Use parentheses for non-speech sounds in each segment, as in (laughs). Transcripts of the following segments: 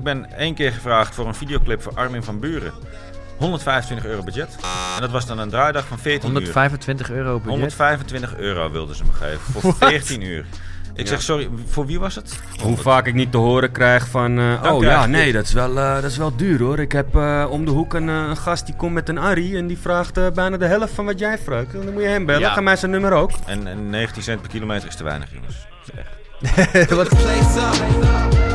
Ik ben één keer gevraagd voor een videoclip voor Armin van Buren. 125 euro budget. En dat was dan een draaidag van 14 uur. 125 euro budget. 125 euro wilden ze me geven voor 14 uur. Ik zeg, sorry, voor wie was het? Hoe vaak ik niet te horen krijg van... eh, oh krijg ja, nee, dat is, wel, eh, dat is wel duur hoor. Ik heb eh, om de hoek een, eh, een gast die komt met een Arri en die vraagt eh, bijna de helft van wat jij vraagt. Dan moet je hem bellen. Ja. Ga mij zijn nummer ook. En, en 19 cent per kilometer is te weinig, jongens. Dat is echt. (laughs) Wat-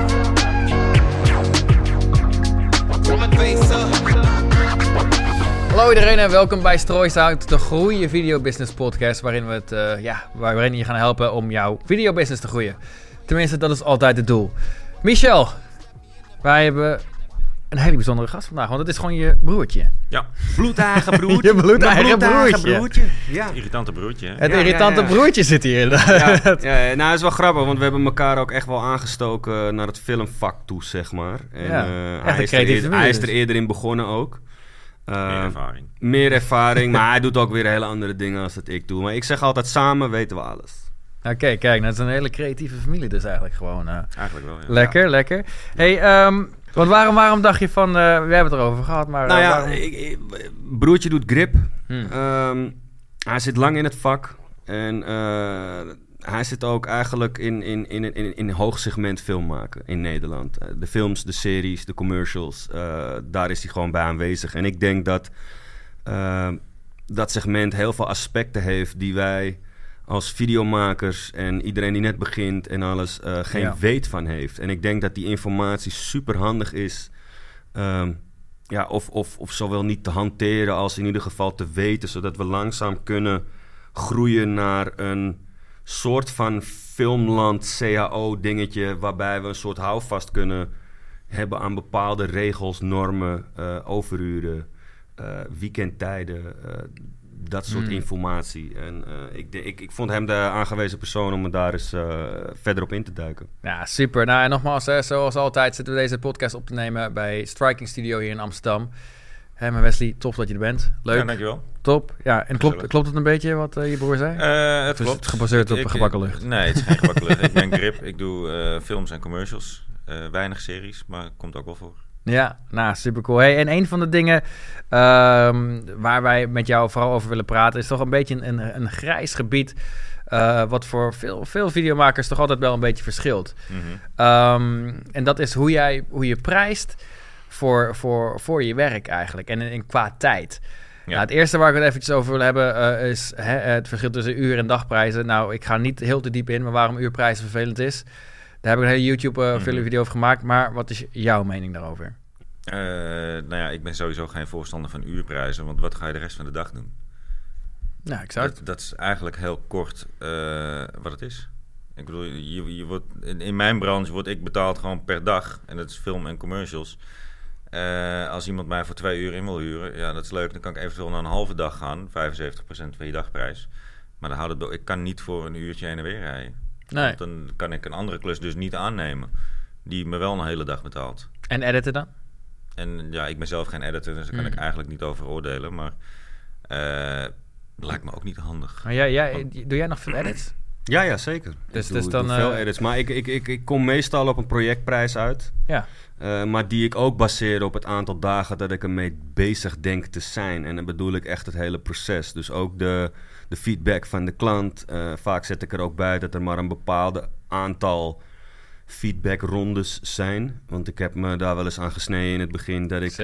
Hallo iedereen en welkom bij Strooisout, de groeien video business podcast, waarin we het, eh, ja, waarin je gaan helpen om jouw video business te groeien. Tenminste, dat is altijd het doel. Michel, wij hebben een hele bijzondere gast vandaag, want het is gewoon je broertje. Ja, Bloedeigen (laughs) broertje. Je bloedeigen Mijn broertje. Ja. irritante broertje. hè? Het Ja, irritante ja. broertje zit hier. Ja, (laughs) ja, ja, nou, het is wel grappig, want we hebben elkaar ook echt wel aangestoken naar het filmvak toe, zeg maar. En, Ja, eh, echt hij, een is er hij is er eerder in begonnen ook. Eh, Meer ervaring. meer ervaring, (laughs) maar hij doet ook weer hele andere dingen als dat ik doe. Maar ik zeg altijd, samen weten we alles. Oké, kijk, dat is een hele creatieve familie dus eigenlijk gewoon. eh. Eigenlijk wel, ja. lekker, lekker. Hey, ehm, want waarom, waarom dacht je van, eh, we hebben het erover gehad, maar... Nou eh, ja, ik, ik- broertje doet grip. Hmm. Ehm, hij zit lang in het vak. En eh, hij zit ook eigenlijk in, in, in, in, in een hoog segment film maken in Nederland. Eh, de films, de series, de commercials, eh, daar is hij gewoon bij aanwezig. En ik denk dat eh, dat segment heel veel aspecten heeft die wij als videomakers en iedereen die net begint en alles geen Ja. weet van heeft. En ik denk dat die informatie super handig is. ehm, ja, of, of, of zowel niet te hanteren als in ieder geval te weten, zodat we langzaam kunnen groeien naar een soort van filmland CAO dingetje, waarbij we een soort houvast kunnen hebben aan bepaalde regels, normen, eh, overuren, eh, weekendtijden, eh, dat soort Hmm. informatie. En ik, ik, ik vond hem de aangewezen persoon om me daar eens verder op in te duiken. Ja, super. Nou, en nogmaals, hè, zoals altijd zitten we deze podcast op te nemen bij Striking Studio hier in Amsterdam. Hé, maar Wesley, tof dat je er bent. Leuk, Ja, dankjewel. top. Ja, en klopt, klopt het een beetje wat eh, je broer zei? Eh, het klopt. het gebaseerd op Ik- gebakken lucht? Nee, het is geen gebakken lucht. (laughs) Ik ben grip. Ik doe eh, films en commercials. Weinig series, maar komt ook wel voor. Ja, nou, super cool. Hey, en een van de dingen ehm, waar wij met jou vooral over willen praten, is toch een beetje een, een, een grijs gebied. wat voor veel, veel videomakers toch altijd wel een beetje verschilt. Mhm. Ehm, en dat is hoe jij hoe je prijst voor, voor, voor je werk eigenlijk. En in, in qua tijd. Ja. Nou, het eerste waar ik het eventjes over wil hebben eh, is hè, het verschil tussen uur- en dagprijzen. Nou, ik ga niet heel te diep in, maar waarom uurprijzen vervelend is. Daar heb ik een hele YouTube eh, Mhm. video over gemaakt. Maar wat is jouw mening daarover? Eh, nou ja, ik ben sowieso geen voorstander van uurprijzen, want wat ga je de rest van de dag doen? Nou, het... Dat, dat is eigenlijk heel kort eh, wat het is. Ik bedoel, je, je wordt, in, in mijn branche word ik betaald gewoon per dag. En dat is film en commercials. Eh, als iemand mij voor twee uur in wil huren, ja, dat is leuk. Dan kan ik eventueel naar een halve dag gaan. 75% van je dagprijs. Maar dan houdt het, ik kan niet voor een uurtje heen en weer rijden. Nee. Want dan kan ik een andere klus dus niet aannemen. Die me wel een hele dag betaalt. En editen dan? En ja, ik ben zelf geen editor, dus daar kan Hmm. ik eigenlijk niet over oordelen. Maar eh, lijkt me ook niet handig. Maar jij, jij, doe jij nog veel edits? Ja, ja, zeker. Dus- doe, dus dan, veel eh, edits. Maar ik, ik, ik, ik kom meestal op een projectprijs uit. Ja. Eh, maar die ik ook baseer op het aantal dagen dat ik ermee bezig denk te zijn. En dan bedoel ik echt het hele proces. Dus ook de, de feedback van de klant. Eh, vaak zet ik er ook bij dat er maar een bepaalde aantal feedbackrondes zijn. Want ik heb me daar wel eens aan gesneden in het begin dat ik,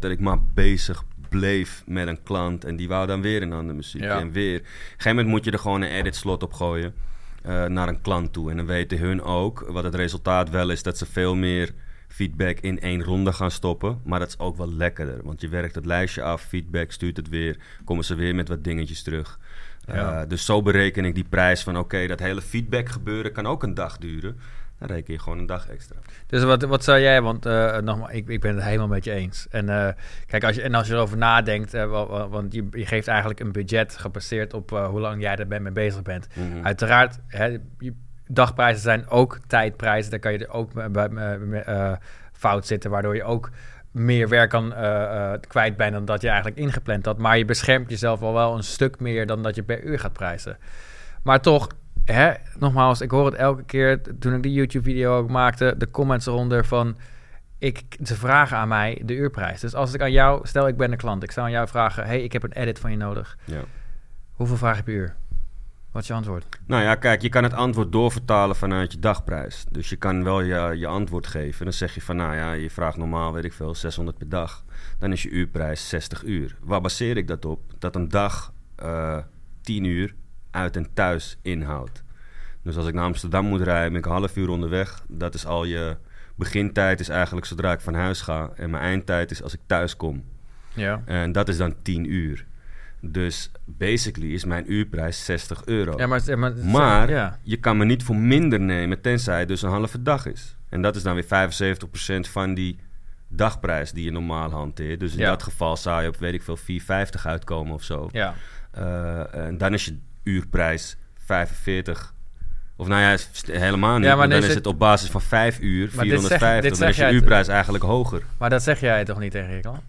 dat ik maar bezig bleef met een klant. En die wou dan weer een andere muziek. Ja. En weer. Op een gegeven moment moet je er gewoon een edit slot op gooien. eh, naar een klant toe. En dan weten hun ook wat het resultaat wel is dat ze veel meer feedback in één ronde gaan stoppen. Maar dat is ook wel lekkerder. Want je werkt het lijstje af, feedback, stuurt het weer. Komen ze weer met wat dingetjes terug. Ja. Eh, dus zo bereken ik die prijs van oké, dat hele feedback gebeuren kan ook een dag duren. Dan reken je gewoon een dag extra. Dus wat, wat zou jij, want eh, nogmaals, ik, ik ben het helemaal met je eens. En eh, kijk, als je, en als je erover nadenkt, eh, wa- wa- want je, je geeft eigenlijk een budget gebaseerd op hoe lang jij er mee bezig bent. Mhm. Uiteraard, hè, je, dagprijzen zijn ook tijdprijzen. Daar kan je er ook fout zitten, waardoor je ook meer werk kan eh, kwijt bent dan dat je eigenlijk ingepland had. Maar je beschermt jezelf al wel een stuk meer dan dat je per uur gaat prijzen. Maar toch, hè, nogmaals, ik hoor het elke keer toen ik die YouTube-video ook maakte, de comments eronder van... ik, ze vragen aan mij de uurprijs. Dus als ik aan jou, stel ik ben een klant, ik zou aan jou vragen, hey, ik heb een edit van je nodig. Ja. Hoeveel vraag je per uur? Wat is je antwoord? Nou ja, kijk, je kan het antwoord doorvertalen vanuit je dagprijs. Dus je kan wel je, je antwoord geven. Dan zeg je van, nou ja, je vraagt normaal, weet ik veel, 600 per dag. Dan is je uurprijs 60 uur. Waar baseer ik dat op? Dat een dag eh 10 uur uit en thuis inhoudt. Dus als ik naar Amsterdam moet rijden, ben ik een half uur onderweg. Dat is al je begintijd, is eigenlijk zodra ik van huis ga. En mijn eindtijd is als ik thuis kom. Ja. En dat is dan 10 uur. Dus basically is mijn uurprijs 60 euro. Ja, maar, maar, Maar ja. je kan me niet voor minder nemen, tenzij het dus een halve dag is. En dat is dan weer 75% van die dagprijs die je normaal hanteert. Dus in Ja. dat geval zou je op, weet ik veel, 4,50 uitkomen of zo. ja. Eh, en dan is je uurprijs 45. Of nou ja, helemaal niet. Ja, maar dan is het- het op basis van 5 uur, Maar dit zeg- 450. dit dan is je uurprijs eigenlijk hoger. Maar dat zeg jij toch niet tegen klant?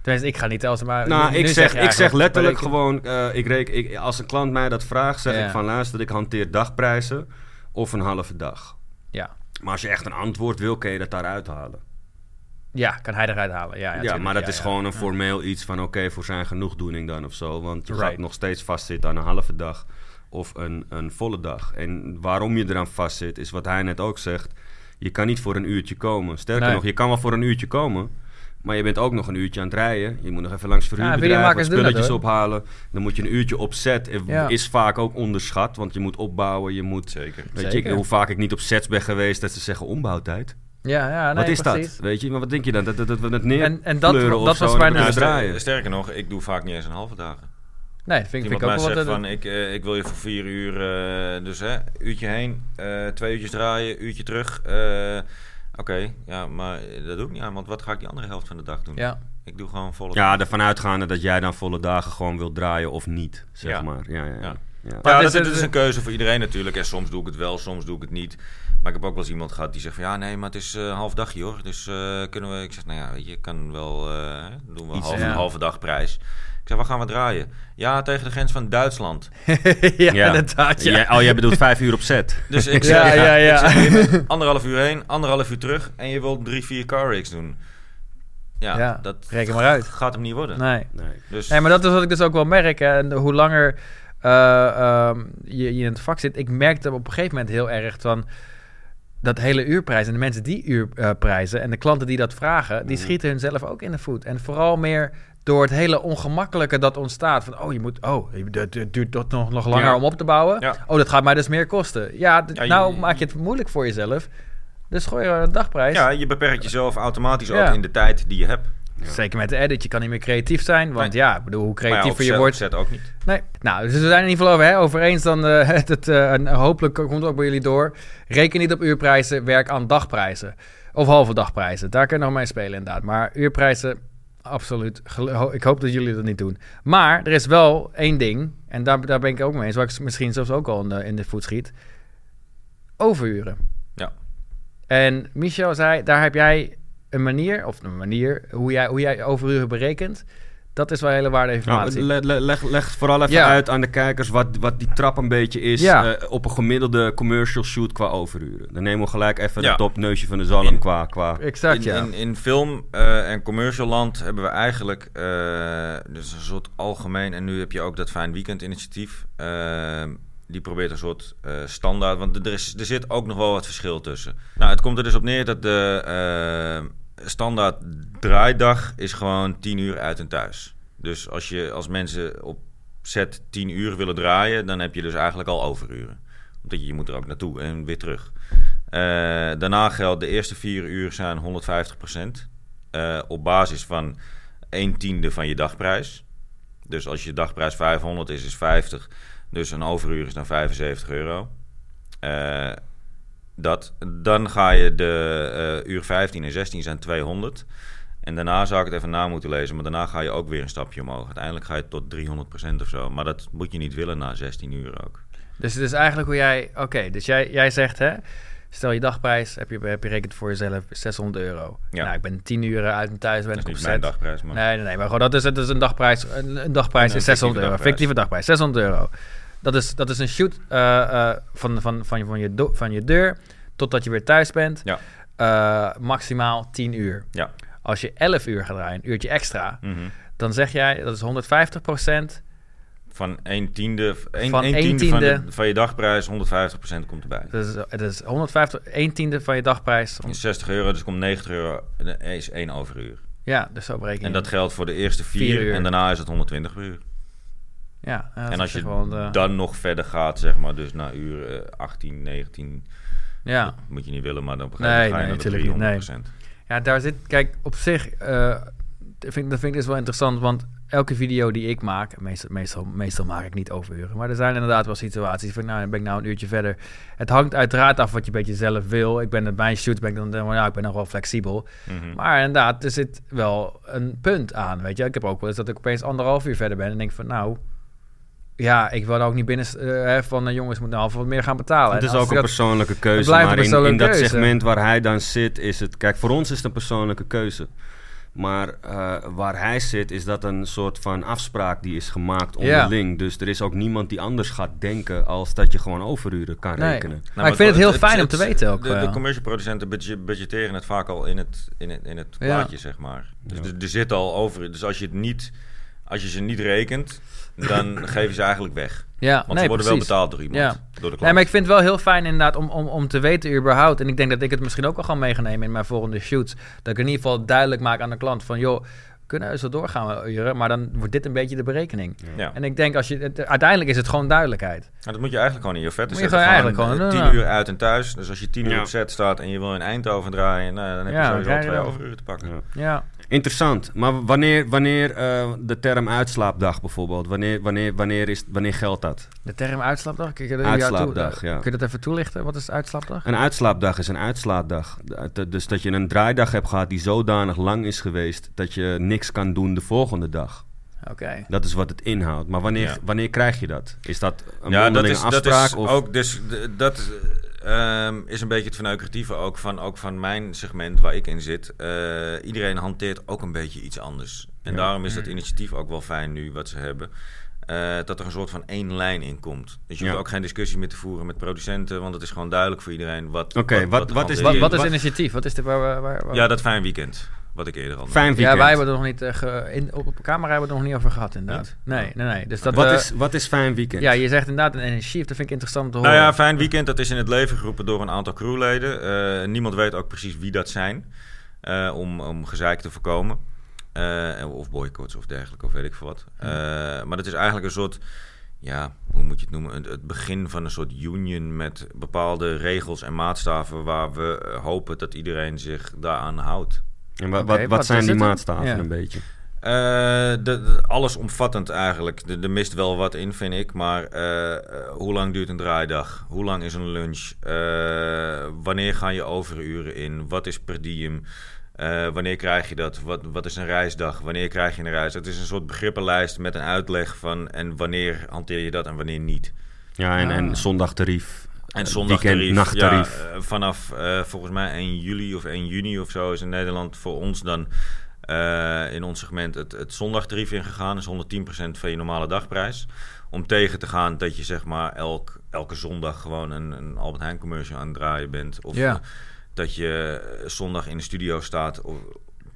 Tenminste, ik ga niet als maar. Nou, nu ik zeg, ik zeg letterlijk gewoon, eh, ik reken, ik, als een klant mij dat vraagt, zeg Ja. ik van luister, ik hanteer dagprijzen of een halve dag. Ja. Maar als je echt een antwoord wil, kun je dat daaruit halen. Ja, kan hij eruit halen. Ja, ja, Ja, maar dat ja, is ja. gewoon een Ja. formeel iets van oké, voor zijn genoegdoening dan of zo. Want je Right. gaat nog steeds vastzitten aan een halve dag of een, een volle dag. En waarom je eraan vastzit, is wat hij net ook zegt. Je kan niet voor een uurtje komen. Sterker Nee. nog, je kan wel voor een uurtje komen. Maar je bent ook nog een uurtje aan het rijden. Je moet nog even langs doen dat, spulletjes ophalen. Dan moet je een uurtje op set. Ja. Is vaak ook onderschat, want je moet opbouwen. Je moet, Zeker. weet Zeker. je, hoe vaak ik niet op sets ben geweest dat ze zeggen ombouwtijd. Ja, ja, nee, wat is precies. dat? Weet je, maar wat denk je dan? Dat, dat, dat we het neer En- en dat- kleuren of dat zo was bijna- Nou, draaien. sterker nog, ik doe vaak niet eens een halve dagen. Nee, dat vind, vind Iemand ik ook wel wat... van, ik, eh, ik wil je voor vier uur, eh, dus hè, uurtje heen, eh, twee uurtjes draaien, uurtje terug. eh, Oké, ja, maar dat doe ik niet aan, want wat ga ik die andere helft van de dag doen? ja. Ik doe gewoon volle Ja, ervan uitgaande dat jij dan volle dagen gewoon wilt draaien of niet, zeg Ja. maar. Ja, ja, ja. Ja. Ja. Ja, dat, is- dat is een keuze voor iedereen natuurlijk. En soms doe ik het wel, soms doe ik het niet. Maar ik heb ook wel eens iemand gehad die zegt van... Ja, nee, maar het is eh, een half dagje hoor. Dus eh, kunnen we... Ik zeg, nou ja, weet je, kan wel... eh, doen we een Iets, halve, ja. halve dag prijs. Ik zeg, waar gaan we draaien? Ja, tegen de grens van Duitsland. (laughs) ja, Ja. inderdaad, ja. Jij- oh, jij bedoelt vijf uur op set. Dus ik (laughs) Ja, zeg, ja, ja. ik zeg, je bent anderhalf uur heen, anderhalf uur terug... en je wilt drie, vier car rigs doen. Ja, Ja, dat reken maar uit. gaat hem niet worden. Nee. Nee. Dus, nee, maar dat is wat ik dus ook wel merk. hè. En hoe langer eh, ehm, je, je in het vak zit... Ik merkte op een gegeven moment heel erg van... dat hele uurprijs en de mensen die uurprijzen... en de klanten die dat vragen... die Mhm. schieten hunzelf ook in de voet. En vooral meer door het hele ongemakkelijke dat ontstaat. Van, oh, je moet... Oh, het duurt toch nog, nog langer Ja. om op te bouwen. Ja. Oh, dat gaat mij dus meer kosten. Ja, je- nou maak je het moeilijk voor jezelf. Dus gooi er een dagprijs. ja, je beperkt jezelf automatisch ook in de tijd die je hebt. Zeker met de edit. Je kan niet meer creatief zijn. Want Nee. ja, ik bedoel, hoe ja, creatiever op je wordt... set ook niet. Nee. Nou, dus we zijn er in ieder geval over, hè, over eens. Dan eh, (laughs) het, en hopelijk komt het ook bij jullie door. Reken niet op uurprijzen, werk aan dagprijzen. Of halve dagprijzen. Daar kun je nog mee spelen inderdaad. Maar uurprijzen, absoluut. Ik hoop dat jullie dat niet doen. Maar er is wel één ding. En daar, daar ben ik ook mee eens. Waar ik misschien zelfs ook al in de, in de voet schiet. Overuren. Ja. En Michel zei, daar heb jij een manier, of een manier, hoe jij, hoe jij overuren berekent. Dat is wel hele waarde Nou, informatie. le- le- leg, leg vooral even Ja. uit aan de kijkers wat, wat die trap een beetje is Ja. eh, op een gemiddelde commercial shoot qua overuren. Dan nemen we gelijk even Ja. de topneusje van de zalm In- qua... qua exact, in, in film eh, en commercial land hebben we eigenlijk eh, dus een soort algemeen... en nu heb je ook dat Fijn Weekend initiatief. Die probeert een soort eh, standaard... want er, is, er zit ook nog wel wat verschil tussen. Nou, het komt er dus op neer dat de eh, standaard draaidag is gewoon 10 uur uit en thuis. Dus als, je, als mensen op set 10 uur willen draaien... dan heb je dus eigenlijk al overuren. Omdat je, je moet er ook naartoe en weer terug. Eh, daarna geldt de eerste vier uur zijn 150% eh, op basis van 1 tiende van je dagprijs. Dus als je dagprijs 500 is, is 50. Dus een overuur is dan 75 euro. Eh, dat. Dan ga je de eh, uur 15 en 16 zijn 200. En daarna zou ik het even na moeten lezen. Maar daarna ga je ook weer een stapje omhoog. Uiteindelijk ga je tot 300% of zo. Maar dat moet je niet willen na 16 uur ook. Dus het is eigenlijk hoe jij... Oké, dus jij, jij zegt, hè... Stel je dagprijs, heb je, heb je rekend voor jezelf 600 euro. Ja. Nou, ik ben 10 uur uit en thuis, ben Dat is niet mijn dagprijs, maar... Nee, nee, nee, maar gewoon dat is, het is een dagprijs. Een, een dagprijs Een is fictieve 600 euro. dagprijs. Fictieve dagprijs, 600 euro. Dat is, dat is een shoot eh, eh, van, van, van, van, je do- van je deur totdat je weer thuis bent. Ja. eh, maximaal 10 uur. Ja. Als je 11 uur gaat draaien, een uurtje extra, Mhm. dan zeg jij dat is 150 Van 1 tiende, een, Van een één tiende, Van, tiende. de- van je dagprijs, 150% komt erbij. Dat is, dat is 150, 1 tiende van je dagprijs. Is 60 euro, dus komt 90 euro, eh, is 1 overuur. Ja, dus zo bereken En dat geldt voor de eerste Vier 4 uur. en daarna is het 120 per uur. Ja, en als je eh, dan nog verder gaat, zeg maar, dus naar uur eh, 18, 19, ja. moet je niet willen, maar dan een Nee, ga nee, je naar de natuurlijk niet, 300%. ja, daar zit... Kijk, op zich... eh, dat vind, dat vind ik dus wel interessant, want elke video die ik maak... Meestal, meestal, meestal maak ik niet overuren. Maar er zijn inderdaad wel situaties van... Nou, ben ik nou een uurtje verder. Het hangt uiteraard af wat je een beetje zelf wil. Ik ben het bij een shoot, ben ik dan... Nou, ik ben nog wel flexibel. Mhm. Maar inderdaad, er zit wel een punt aan, weet je. Ik heb ook wel eens dat ik opeens anderhalf uur verder ben en denk van, nou... Ja, ik wil ook niet binnen eh, van de jongens moet nou wat meer gaan betalen. Het is ook een dat- persoonlijke keuze. Maar in, dat keuze. segment waar hij dan zit, is het... Kijk, voor ons is het een persoonlijke keuze. Maar eh, waar hij zit, is dat een soort van afspraak die is gemaakt onderling. Dus er is ook niemand die anders gaat denken als dat je gewoon overuren kan Nee. rekenen. Maar ik vind het heel fijn om te weten ook, De, eh. de commercial producenten budget- budgetteren het vaak al in het, in het, in het Ja. plaatje, zeg maar. Dus er, er zit al over. Dus als je het niet, als je ze niet rekent, dan (clears throat) geef je ze eigenlijk weg. Ja, Want nee, ze worden precies. wel betaald door iemand. Ja. Door de klant. Nee, maar ik vind het wel heel fijn inderdaad om, om, om te weten überhaupt. En ik denk dat ik het misschien ook al ga meegenemen in mijn volgende shoots. Dat ik in ieder geval duidelijk maak aan de klant van... joh, we kunnen wel doorgaan uren, maar dan wordt dit een beetje de berekening. ja. En ik denk, als je, het, uiteindelijk is het gewoon duidelijkheid. Nou, dat moet je eigenlijk gewoon in je vetten Moet je zetten. gewoon eigenlijk eh, gewoon, tien nou, uur uit en thuis. Dus als je tien uur Ja. op set staat en je wil in Eindhoven draaien... Nou, dan heb je sowieso je twee overuren te pakken. Ja. Interessant. Maar wanneer, wanneer eh, de term uitslaapdag bijvoorbeeld, wanneer, wanneer, wanneer, is, wanneer geldt dat? de term uitslaapdag. Kun je, dat- Uitslaapdag, toe- ja. Kun je dat even toelichten? Wat is uitslaapdag? Een uitslaapdag is een uitslaapdag. Dus dat je een draaidag hebt gehad die zodanig lang is geweest dat je niks kan doen de volgende dag. Oké. Dat is wat het inhoudt. Maar wanneer, Ja. wanneer krijg je dat? Is dat een Ja, dat is, dat afspraak? is of? ook dus dat ehm, is een beetje het verneukeratieve ook van, ook van mijn segment waar ik in zit. Eh, iedereen hanteert ook een beetje iets anders. En Ja. daarom is dat initiatief ook wel fijn nu wat ze hebben. eh, dat er een soort van één lijn in komt. Dus je Ja. hoeft ook geen discussie meer te voeren met producenten, want het is gewoon duidelijk voor iedereen wat. Oké, wat- wat is Wat, wat is wat- initiatief? Wat is de... Waar, waar, waar- Ja, dat fijn weekend, wat ik eerder al. Fijn weekend. Ja, wij hebben het er nog niet... eh, ge- in, op, op camera hebben we het er nog niet over gehad, inderdaad. Nee, nee, nee. Dus dat, wat, eh, is, wat is fijn weekend? Ja, je zegt inderdaad een initiatief. Dat vind ik interessant om te horen. Nou ja, Fijn Weekend, dat is in het leven geroepen door een aantal crewleden. Eh, niemand weet ook precies wie dat zijn, eh, om, om gezeik te voorkomen. Eh, of boycotts of dergelijke, of weet ik veel wat. Eh, maar het is eigenlijk een soort, ja, hoe moet je het noemen? Het, het begin van een soort union met bepaalde regels en maatstaven... waar we hopen dat iedereen zich daaraan houdt. En wa- wat, wat wat zijn die maatstaven Ja. een beetje? Eh, de, de- allesomvattend eigenlijk. Er- Er mist wel wat in, vind ik. Maar eh, eh, hoe lang duurt een draaidag? Hoe lang is een lunch? Eh, wanneer gaan je overuren in? Wat is per diem? Eh, wanneer krijg je dat? Wat, wat is een reisdag? Wanneer krijg je een reis? Het is een soort begrippenlijst met een uitleg van... en wanneer hanteer je dat en wanneer niet. Ja, en, Ah. en zondagtarief. En Eh, zondagtarief. Weekend, nachttarief. Ja, eh, vanaf eh, volgens mij 1 juli of 1 juni of zo is in Nederland voor ons dan in ons segment het, het zondagtarief ingegaan. Is 110% van je normale dagprijs. Om tegen te gaan dat je zeg maar elk, elke zondag gewoon een, een Albert Heijn commercial aan het draaien bent. Of Ja. dat je zondag in de studio staat. Of,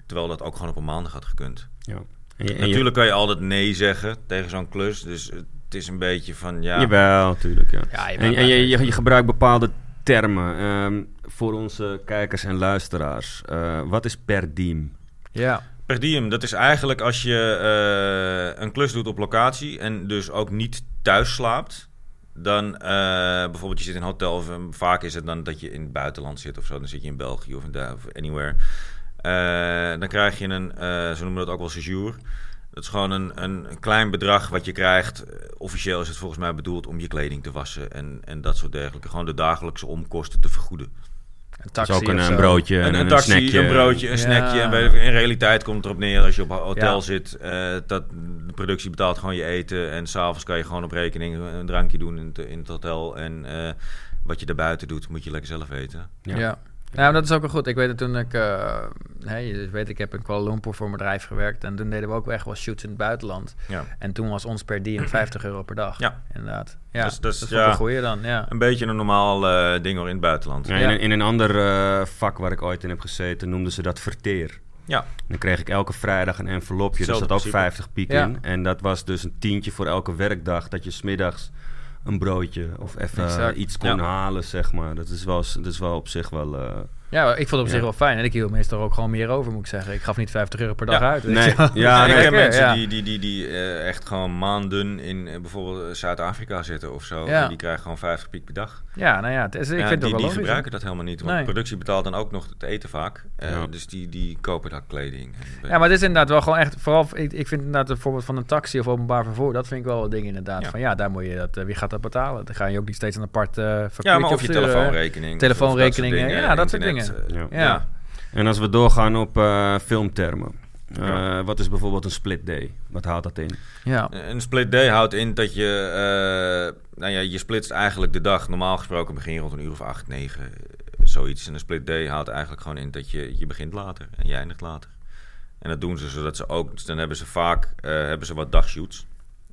terwijl dat ook gewoon op een maandag had gekund. Ja. En je- en je- Natuurlijk kan je altijd nee zeggen tegen zo'n klus. Dus het is een beetje van ja. Jawel, natuurlijk. Ja. Ja, je en en je, je, je gebruikt bepaalde termen ehm, voor onze kijkers en luisteraars. Eh, wat is per diem? Ja. Per diem, dat is eigenlijk als je eh, een klus doet op locatie en dus ook niet thuis slaapt. Dan eh, bijvoorbeeld je zit in een hotel, of, eh, vaak is het dan dat je in het buitenland zit of zo. Dan zit je in België of, in of anywhere. Eh, dan krijg je een, eh, ze noemen dat ook wel séjour. Dat is gewoon een, een klein bedrag wat je krijgt. Officieel is het volgens mij bedoeld om je kleding te wassen en, en dat soort dergelijke. Gewoon de dagelijkse omkosten te vergoeden. Een taxi is ook een, of een broodje en Een, een, een taxi, snackje. een broodje, een Ja. snackje. In realiteit komt het erop neer als je op een hotel Ja. zit. eh, dat de productie betaalt gewoon je eten. En s'avonds kan je gewoon op rekening een drankje doen in het, in het hotel. En eh, wat je daarbuiten doet, moet je lekker zelf eten. Ja. Ja. Ja, maar dat is ook wel goed. Ik weet het toen ik... eh, hè, je weet, ik heb in Kuala Lumpur voor een bedrijf gewerkt. En toen deden we ook echt wel shoots in het buitenland. Ja. En toen was ons per diem (clears throat) 50 euro per dag. Ja. Inderdaad. Ja, Dus- dus, dat is ja. goeie dan, ja. Een beetje een normaal eh, ding hoor in het buitenland. Ja, in, een- in een ander eh, vak waar ik ooit in heb gezeten, noemden ze dat verteer. Ja. Dan kreeg ik elke vrijdag een envelopje. Daar Hetzelfde zat ook principe. 50 piek Ja. in. En dat was dus een tientje voor elke werkdag. Dat je smiddags een broodje of even Exact. iets kon Ja. halen, zeg maar. Dat is wel, dat is wel op zich wel... eh, Ja, ik vond het op Ja. zich wel fijn. En ik hield meestal ook gewoon meer over, moet ik zeggen. Ik gaf niet 50 euro per dag Ja. uit. weet Nee. Ja, Ja, (laughs) nee, ik ken Lekker, mensen ja. die, die, die, die eh, echt gewoon maanden in eh, bijvoorbeeld Zuid-Afrika zitten of zo. Ja. En die krijgen gewoon 50 piek per dag. Ja, nou ja, het is, ik Ja, vind het die, ook wel die logisch. gebruiken dat helemaal niet. Want Nee. productie betaalt dan ook nog het eten vaak. Eh, Ja. Dus die, die kopen daar kleding. En, Ja, maar het is inderdaad wel gewoon echt... Vooral, ik, ik vind inderdaad het voorbeeld van een taxi of openbaar vervoer... dat vind ik wel wat ding inderdaad. Ja. Van ja, daar moet je dat... eh, wie gaat dat betalen? Dan ga je ook niet steeds een apart eh ja, maar of je telefoonrekening. Telefoonrekeningen, dat soort ja, dat soort internet, dingen. Ja. Ja. En als we doorgaan op eh, filmtermen. Eh, Ja. Wat is bijvoorbeeld een split day? Wat houdt dat in? Ja. Een split day houdt in dat je, eh, nou ja, je splitst eigenlijk de dag. Normaal gesproken begin je rond een uur of acht, negen, zoiets. En een split day houdt eigenlijk gewoon in dat je, je begint later en je eindigt later. En dat doen ze zodat ze ook, dus dan hebben ze vaak eh, hebben ze wat dagshoots.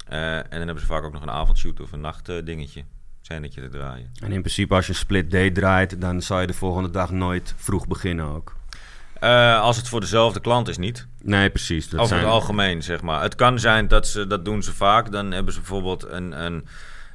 Eh, en dan hebben ze vaak ook nog een avondshoot of een nachtdingetje. Scènetje te draaien. En in principe als je een split day draait, dan zou je de volgende dag nooit vroeg beginnen ook. Eh, als het voor dezelfde klant is, niet. Nee, precies. Dat Over zijn, het algemeen, zeg maar. Het kan zijn dat ze, dat doen ze vaak. Dan hebben ze bijvoorbeeld een, een,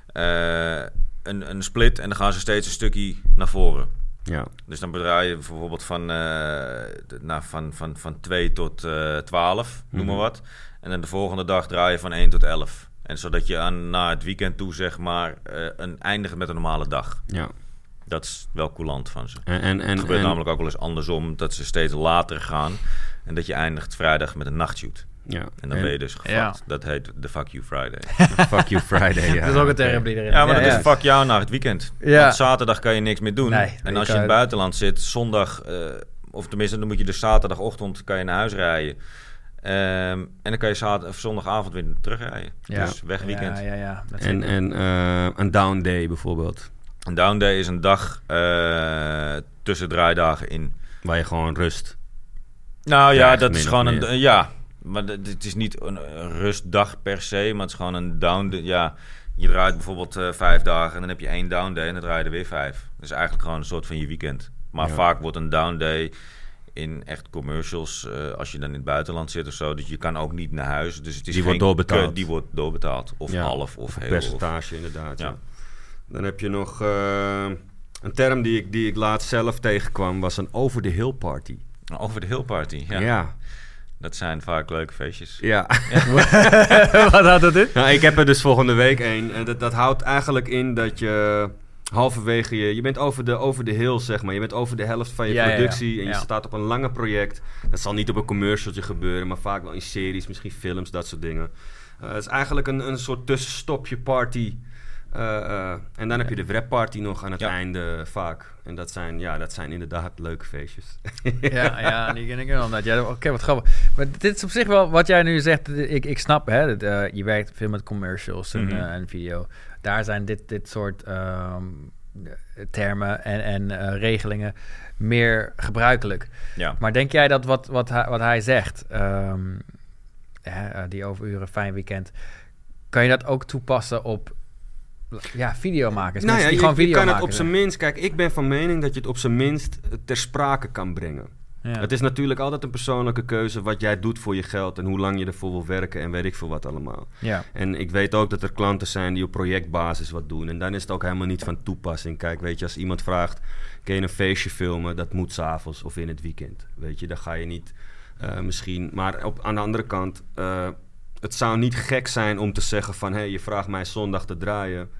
eh, een, een split en dan gaan ze steeds een stukje naar voren. Ja, Dus dan bedraai je bijvoorbeeld van, de- nou, van, van, van 2 tot eh 12, noem maar Mhm. wat. En dan de volgende dag draai je van 1 tot 11. En zodat je aan, na het weekend toe, zeg maar, eh, een eindigt met een normale dag. ja. Dat is wel coulant van ze. En, en, en, het gebeurt en- namelijk ook wel eens andersom, dat ze steeds later gaan. En dat je eindigt vrijdag met een nachtshoot. ja. En dan ben je dus. Ja. Dat heet de Fuck You Friday. (laughs) Fuck you Friday, ja. (laughs) dat is ook een term die erin Ja, maar ja, dat ja. is fuck jou naar het weekend. Ja. Want zaterdag kan je niks meer doen. Nee, en als je in het buitenland zit, zondag, eh, of tenminste, dan moet je dus zaterdagochtend kan je naar huis rijden. Ehm, en dan kan je zaterdag, of zondagavond weer terugrijden. Ja. Dus wegweekend. Ja, ja, ja. Dat En, en eh, een down day bijvoorbeeld. Een down day is een dag eh, tussen draaidagen in. Waar je gewoon rust. Nou ja, dat is gewoon een... Ja, maar dat- het is niet een rustdag per se, maar het is gewoon een down day. Ja, je draait bijvoorbeeld eh, vijf dagen en dan heb je één down day en dan draai je er weer vijf. Dus eigenlijk gewoon een soort van je weekend. Maar Ja. vaak wordt een down day in echt commercials, eh, als je dan in het buitenland zit of zo. Dus je kan ook niet naar huis. Dus het is Die geen wordt doorbetaald. ke- Die wordt doorbetaald. Of Ja, half of Een heel. Of, percentage inderdaad, ja. Ja. Dan heb je nog... eh, een term die ik, die ik laatst zelf tegenkwam was een over-the-hill party. over de hill party. Ja. Ja. ja. Dat zijn vaak leuke feestjes. (laughs) (laughs) Wat houdt dat in? Nou, ik heb er dus volgende week een. En dat, dat houdt eigenlijk in dat je halverwege je... Je bent over de, over de hill, zeg maar. Je bent over de helft van je Ja, ja, ja. productie. En je staat op een lange project. Dat zal niet op een commercialtje gebeuren, maar vaak wel in series, misschien films, dat soort dingen. Eh, het is eigenlijk een, een soort tussenstopje party. Eh, eh, en dan heb je de wrapparty nog aan het einde vaak. En dat zijn, ja, dat zijn inderdaad leuke feestjes. Ja, (laughs) ja, die ken ik wel. Ja, Oké, wat grappig. Maar dit is op zich wel wat jij nu zegt. Ik, ik snap, hè. dat, je werkt veel met commercials en, Mhm. en video. Daar zijn dit, dit soort ehm, termen en, en eh, regelingen meer gebruikelijk. Ja. Maar denk jij dat wat, wat, hij, wat hij zegt, ehm, hè, eh, die overuren, fijn weekend, kan je dat ook toepassen op ja, videomakers? nou ja, je, video kan het op zijn minst... Kijk, ik ben van mening dat je het op zijn minst eh, ter sprake kan brengen. Ja. Het is natuurlijk altijd een persoonlijke keuze wat jij doet voor je geld en hoe lang je ervoor wil werken en weet ik veel wat allemaal. ja. En ik weet ook dat er klanten zijn die op projectbasis wat doen. En dan is het ook helemaal niet van toepassing. Kijk, weet je, als iemand vraagt, kun je een feestje filmen? Dat moet s'avonds of in het weekend. Weet je, dan ga je niet eh, misschien... Maar op, aan de andere kant, eh, het zou niet gek zijn om te zeggen van... hé, hey, je vraagt mij zondag te draaien.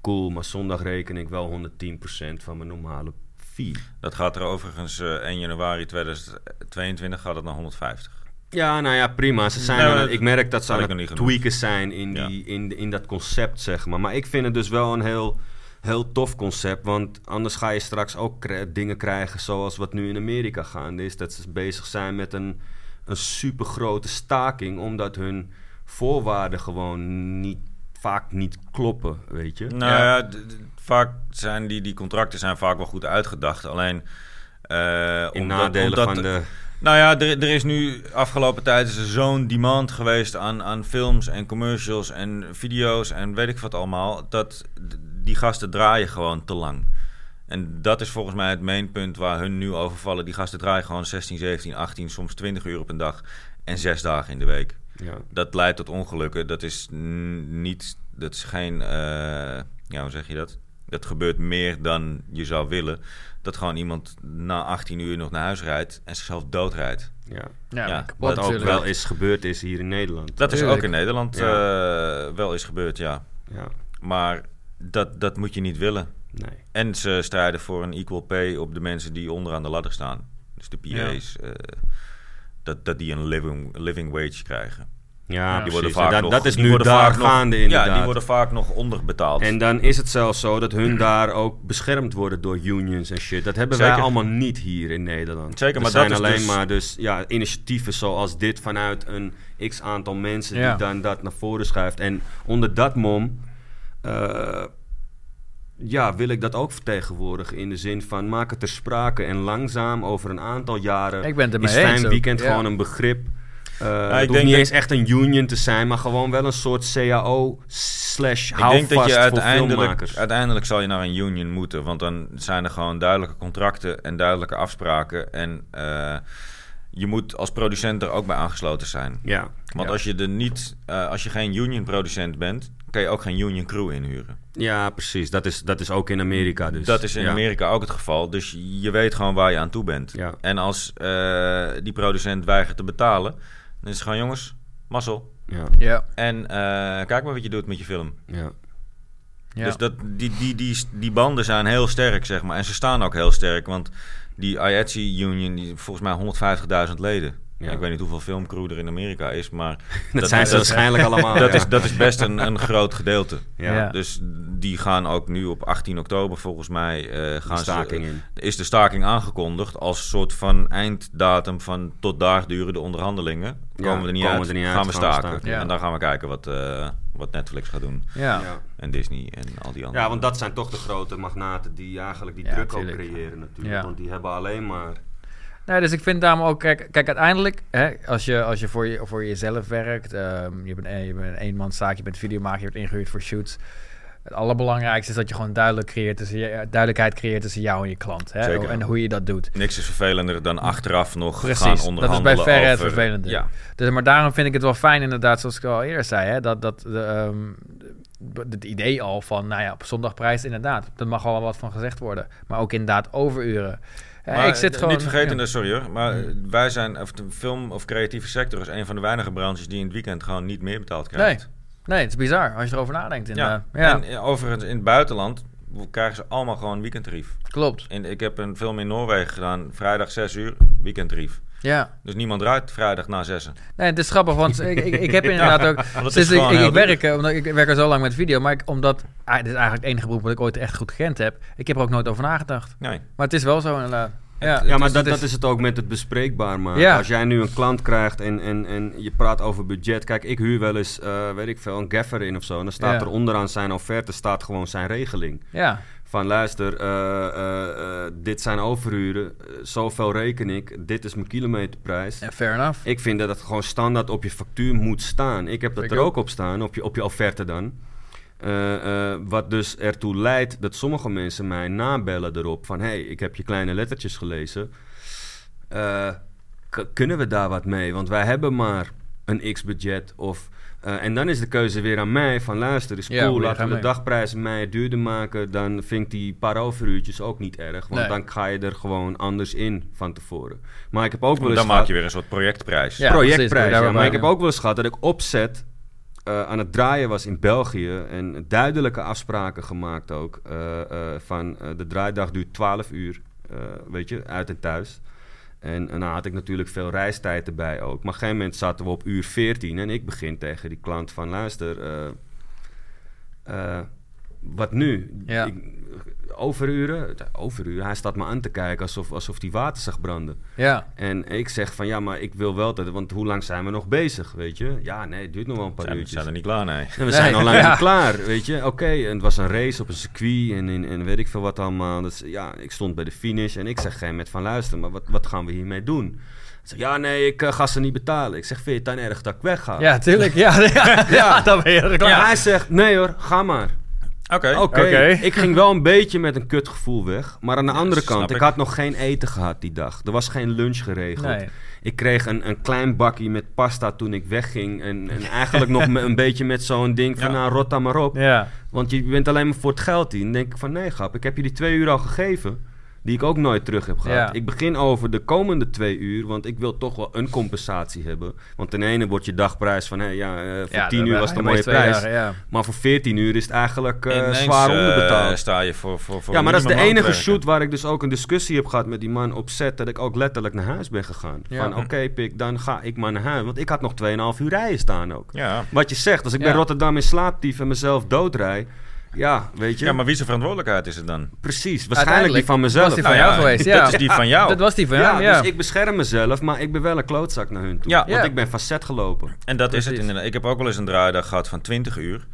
Cool, maar zondag reken ik wel 110% van mijn normale fee. Dat gaat er overigens eh 1 januari 2022 gaat het naar 150. Ja, nou ja, prima. Ze zijn Nee, aan maar het- ik merk dat ze aan ik het tweaken zijn in, Ja. die, in, in dat concept, zeg maar. Maar ik vind het dus wel een heel, heel tof concept. Want anders ga je straks ook dingen krijgen zoals wat nu in Amerika gaande is. Dat ze bezig zijn met een, een super grote staking. Omdat hun voorwaarden gewoon niet, vaak niet kloppen, weet je. Nou ja, vaak zijn die, die contracten zijn vaak wel goed uitgedacht. Alleen... eh, In omdat- nadelen omdat- van de... Nou ja, er, er is nu afgelopen tijd is zo'n demand geweest aan, aan films en commercials en video's en weet ik wat allemaal. Dat die gasten draaien gewoon te lang. En dat is volgens mij het mainpunt waar hun nu over vallen. Die gasten draaien gewoon 16, 17, 18, soms 20 uur op een dag en zes dagen in de week. Ja. Dat leidt tot ongelukken. Dat is niet, dat is geen, eh, ja, hoe zeg je dat? Dat gebeurt meer dan je zou willen. Dat gewoon iemand na 18 uur nog naar huis rijdt en zichzelf doodrijdt. Ja. Ja, Wat ook natuurlijk. wel is gebeurd is hier in Nederland. Dat is ook in Nederland Ja. eh, wel eens gebeurd, ja. Ja, Maar dat, dat moet je niet willen. nee. En ze strijden voor een equal pay op de mensen die onderaan de ladder staan. Dus de PA's. eh, dat, dat die een living, living wage krijgen. Ja, die precies. worden En vaak dat, nog, dat is die nu worden daar vaak nog- gaande inderdaad. Ja, die worden vaak nog onderbetaald. En dan is het zelfs zo dat hun daar ook beschermd worden door unions en shit. Dat hebben wij allemaal niet hier in Nederland. Zeker, er maar zijn dat is alleen dus- maar dus, ja, initiatieven zoals dit vanuit een x aantal mensen Ja. die dan dat naar voren schuift. En onder dat mom eh, ja, wil ik dat ook vertegenwoordigen in de zin van maak het ter sprake en langzaam over een aantal jaren Ik ben het is eens weekend Ja. gewoon een begrip. Uh, ik het denk niet dat- eens echt een union te zijn, maar gewoon wel een soort CAO slash Ik denk dat je uiteindelijk, uiteindelijk zal je naar een union moeten. Want dan zijn er gewoon duidelijke contracten en duidelijke afspraken. En eh, je moet als producent er ook bij aangesloten zijn. Ja, Want ja. als je er niet, eh, als je geen union producent bent, kan je ook geen union crew inhuren. ja, precies. Dat is, dat is ook in Amerika dus. dat is in Ja. Amerika ook het geval. Dus je weet gewoon waar je aan toe bent. Ja. En als eh, die producent weigert te betalen, dan is het gewoon jongens, mazzel. Ja, Ja, En eh, kijk maar wat je doet met je film. ja. ja. Dus dat, die, die, die, die banden zijn heel sterk, zeg maar. En ze staan ook heel sterk, want die IATSE Union, die heeft volgens mij 150.000 leden. Ja. Ik weet niet hoeveel filmcrew er in Amerika is, maar... (laughs) Dat, zijn ze dat- waarschijnlijk allemaal. Dat, ja. is, dat is best een, een groot gedeelte. Ja. Ja. Dus die gaan ook nu op 18 oktober volgens mij eh, gaan De staking ze, in. is de staking aangekondigd als soort van einddatum van tot daar duren de onderhandelingen. Ja, Komen we er niet, komen uit, we er niet gaan uit, we gaan we staken. En dan gaan we kijken wat, eh, wat Netflix gaat doen. ja. Ja. En Disney en al die andere. Ja, want dat zijn toch de grote magnaten die eigenlijk die Ja, druk ook creëren natuurlijk. Ja. Want die hebben alleen maar... Nee, dus ik vind daarom ook, kijk, kijk uiteindelijk, hè, als je, als je voor, je voor jezelf werkt, ehm, je bent, een- je bent een eenmanszaak, je bent videomaker, je wordt ingehuurd voor shoots. Het allerbelangrijkste is dat je gewoon duidelijk creëert tussen je, duidelijkheid creëert tussen jou en je klant. Hè, Zeker. en hoe je dat doet. Niks is vervelender dan achteraf nog Precies, gaan dat is bij onderhandelen verre het over- vervelende. Ja, Dus, maar daarom vind ik het wel fijn, inderdaad, zoals ik al eerder zei, hè, dat, dat de, ehm, het idee al van, nou ja, op zondagprijs, inderdaad, er mag wel wat van gezegd worden. Maar ook inderdaad overuren. Maar ik zit gewoon, niet vergeten, ja. sorry hoor, maar eh, wij zijn, of de film of creatieve sector is een van de weinige branches die in het weekend gewoon niet meer betaald Nee, krijgt. nee, het is bizar als je erover nadenkt. Ja. Inderdaad. Ja, En eh, overigens in het buitenland krijgen ze allemaal gewoon weekendtarief. klopt. En ik heb een film in Noorwegen gedaan, vrijdag 6 uur, weekendtarief. Ja, Dus niemand draait vrijdag na 6. nee, het is grappig, want ik, ik, ik heb (laughs) inderdaad ook... is Sinds ik, ik, duur. werk, omdat ik werk al zo lang met video, maar ik, omdat... Ah, dit is eigenlijk het enige beroep wat ik ooit echt goed gekend heb. Ik heb er ook nooit over nagedacht. Nee. Maar het is wel zo inderdaad. Ja, Ja, maar is- dat, het dat is het ook met het bespreekbaar maken. Ja. Als jij nu een klant krijgt en, en, en je praat over budget. Kijk, ik huur wel eens, eh, weet ik veel, een gaffer in of zo. En dan staat Ja. er onderaan zijn offerte staat gewoon zijn regeling. ja, Van luister, eh, eh, eh, dit zijn overuren, zoveel reken ik, dit is mijn kilometerprijs. ja, fair enough. Ik vind dat het gewoon standaard op je factuur moet staan. Ik heb dat Ik er ook. op staan, op je, op je offerte dan. Wat dus ertoe leidt dat sommige mensen mij nabellen erop van... hé, hey, ik heb je kleine lettertjes gelezen. Kunnen we daar wat mee? Want wij hebben maar een x-budget of... eh, en dan is de keuze weer aan mij van luister, is Ja, cool, je laten we de mee. dagprijs mij duurder maken. Dan vind ik die paar overuurtjes ook niet erg. Want Nee. dan ga je er gewoon anders in van tevoren. Maar ik heb ook wel eens Dan gehad- maak je weer een soort projectprijs. Ja, projectprijs. Ja, maar ik heb ook wel eens gehad dat ik opzet eh, aan het draaien was in België. En duidelijke afspraken gemaakt ook. eh, eh, van de draaidag duurt 12 uur, eh, weet je, uit en thuis. En, en dan had ik natuurlijk veel reistijd erbij ook. Maar op een gegeven moment zaten we op uur 14 en ik begin tegen die klant van luister, eh, wat nu? Ja. Ik, overuren? Overuren? Hij staat me aan te kijken alsof, alsof hij water zag branden. Ja, En ik zeg van ja, maar ik wil wel dat, want hoe lang zijn we nog bezig, weet je? Ja, nee, het duurt nog wel een paar Zijn, uurtjes. zijn er niet klaar, nee. We zijn al lang ja. niet klaar, weet je? Oké, en het was een race op een circuit en, en, en weet ik veel wat allemaal. Dus ja, ik stond bij de finish en ik zeg geen met van luister, maar wat, wat gaan we hiermee doen? Zeg, ja, nee, ik eh, ga ze niet betalen. Ik zeg, vind je het dan erg dat ik wegga? Ja, tuurlijk. Ja, ja, (laughs) ja. dan ben je er klaar. En hij zegt, nee hoor, ga maar. Oké. Ik ging wel een beetje met een kutgevoel weg. Maar aan de andere kant, ik ik. had nog geen eten gehad die dag. Er was geen lunch geregeld. Nee. Ik kreeg een, een klein bakje met pasta toen ik wegging. En, en eigenlijk nog (laughs) me- een beetje met zo'n ding van, Ja. nou, rot dan maar op. Ja. Want je bent alleen maar voor het geld hier. Dan denk ik van, nee grap, ik heb je die twee uur al gegeven. Die ik ook nooit terug heb gehad. Ja. Ik begin over de komende twee uur, want ik wil toch wel een compensatie hebben. Want ten ene wordt je dagprijs van, hé, ja, eh, voor Ja, 10 dat- uur was het een mooie prijs. ja. Maar voor 14 uur is het eigenlijk eh, Ineens, zwaar eh, onderbetaald. sta je voor, voor, voor Ja, maar dat is de enige shoot waar ik dus ook een discussie heb gehad met die man op set. Dat ik ook letterlijk naar huis ben gegaan. Van oké, pik, dan ga ik maar naar huis. Want ik had nog 2,5 uur rijden staan ook. Wat je zegt, als ik bij Rotterdam in slaaptief en mezelf doodrij. Ja, weet je. ja, maar wie zijn verantwoordelijkheid is het dan? Precies, waarschijnlijk die van was mezelf. die van Nou jou ja, geweest, ja. Dat is die van jou. Dat was die van jou, ja. dus ik bescherm mezelf, maar ik ben wel een klootzak naar hun toe. Ja. Want Ja. ik ben van set gelopen. En dat is het inderdaad. Ik heb ook wel eens een draaidag gehad van 20 uur.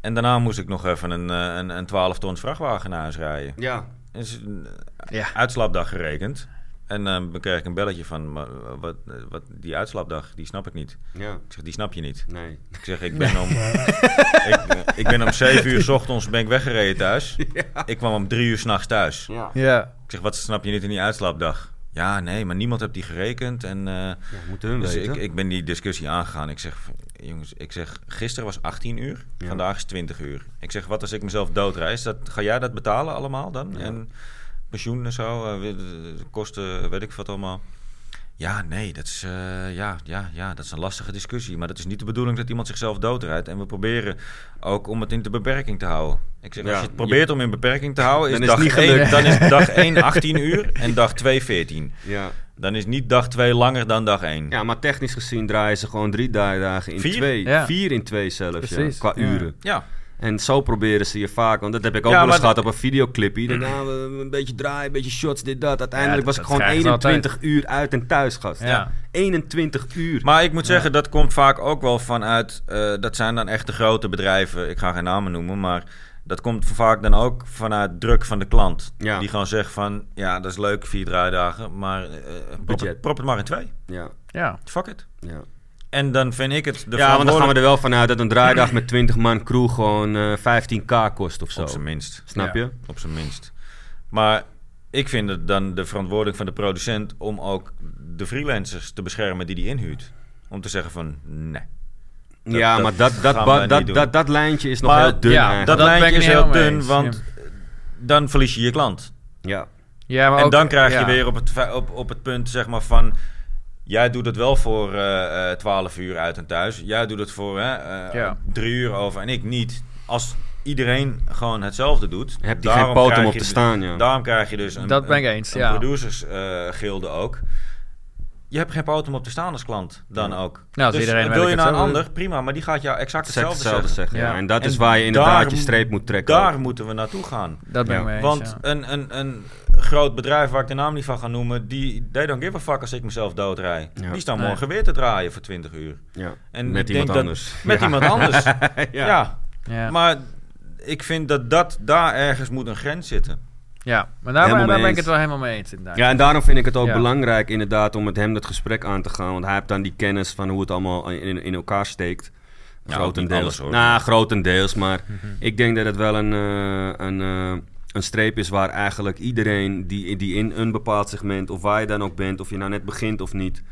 En daarna moest ik nog even een, eh, een, een 12 tons vrachtwagen naar huis rijden. Ja, Dus een Ja. uitslaapdag gerekend. En dan kreeg ik een belletje van, maar wat, wat, die uitslaapdag, die snap ik niet. ja, Ik zeg, die snap je niet. nee. Ik zeg, ik ben om, (laughs) ik, ik ben om 7 uur s ochtends ben ik weggereden thuis. (laughs) Ik kwam om 3 uur s'nachts thuis. Ja. Ja. Ik zeg, wat snap je niet in die uitslaapdag? Ja, nee, maar niemand heeft die gerekend. En, eh, ja moeten hun dus weten. ik, ik ben die discussie aangegaan. Ik zeg, jongens, ik zeg, gisteren was 18 uur, Ja. vandaag is 20 uur. Ik zeg, wat als ik mezelf doodrijd? Is Dat, ga jij dat betalen allemaal dan? Ja. En pensioen en zo, eh, kosten, weet ik wat allemaal. Ja, nee, dat is, eh, ja, ja, ja, dat is een lastige discussie. Maar dat is niet de bedoeling dat iemand zichzelf doodrijdt. En we proberen ook om het in de beperking te houden. Ik zeg, Ja, als je het probeert om in beperking te houden, is, Dan is het dag, niet gelukt. 1, dan is dag (laughs) 1 18 uur en dag 2 14. Ja. Dan is niet dag 2 langer dan dag 1. ja, maar technisch gezien draaien ze gewoon drie dagen in Vier? twee. Ja. Vier in twee zelfs, qua Ja. uren. Ja. En zo proberen ze je vaak, want dat heb ik ook Ja, wel eens gehad op een videoclipje. Dan gaan we een beetje draaien, een beetje shots, dit, dat. Uiteindelijk dat- was ik gewoon krijgen ze 21 uur uit en thuis, gast. Ja. 21 uur. Maar ik moet zeggen, dat komt vaak ook wel vanuit... eh, dat zijn dan echt de grote bedrijven. Ik ga geen namen noemen, maar... Dat komt vaak dan ook vanuit druk van de klant. Ja. Die gewoon zegt van... Ja, dat is leuk, vier draaidagen. Maar eh, prop, Budget. het, prop het maar in twee. ja, Ja. Fuck it. ja. En dan vind ik het... De ja, want dan gaan we er wel vanuit dat een draaidag met 20 man crew gewoon eh, 15k kost of zo. Op zijn minst. Snap Ja. je? Op zijn minst. Maar ik vind het dan de verantwoording van de producent... om ook de freelancers te beschermen die die inhuurt. Om te zeggen van... Nee. ja, dat maar dat, dat, dat, dat, dat, lijntje is nog Maar heel dun ja, eigenlijk. Dat lijntje is heel dun, eens, want dan verlies je je klant. Ja, Ja, maar en ook- dan krijg je weer op het, op, op het punt zeg maar van... Jij doet het wel voor eh eh 12 uur uit en thuis. Jij doet het voor hè, eh, Ja. drie uur over en ik niet. Als iedereen gewoon hetzelfde doet... heb je geen daarom poot om krijg op je te dus- staan, ja. Daarom krijg je dus een, Dat ben ik een- eens, een ja. producers eh, gilde ook. Je hebt geen poot om op te staan als klant dan ook. Nou, als dus iedereen wil je naar een ander, prima. Maar die gaat jou exact Exact hetzelfde, hetzelfde zeggen. zeggen. ja. Ja. En dat En is waar je inderdaad daar- je streep moet trekken. Daar ook. moeten we naartoe gaan. Dat ben ik Ja. mee eens, Want ja. een, een, een groot bedrijf waar ik de naam niet van ga noemen, die they don't give a fuck als ik mezelf doodrij. Ja. Die staan Nee. morgen weer te draaien voor 20 uur. Ja. En Met iemand anders. Dat, met Ja. iemand anders. (laughs) ja. ja. Ja. maar ik vind dat, dat daar ergens moet een grens zitten. ja, maar daar, ben, daar mee ben ik het wel helemaal mee eens inderdaad. Ja, en daarom vind ik het ook Ja. belangrijk inderdaad om met hem dat gesprek aan te gaan. Want hij heeft dan die kennis van hoe het allemaal in, in elkaar steekt. Ja, grotendeels. alles, hoor. Nou, grotendeels. Maar ik denk dat het wel een, eh, een, eh, een streep is waar eigenlijk iedereen die, die in een bepaald segment, of waar je dan ook bent, of je nou net begint of niet,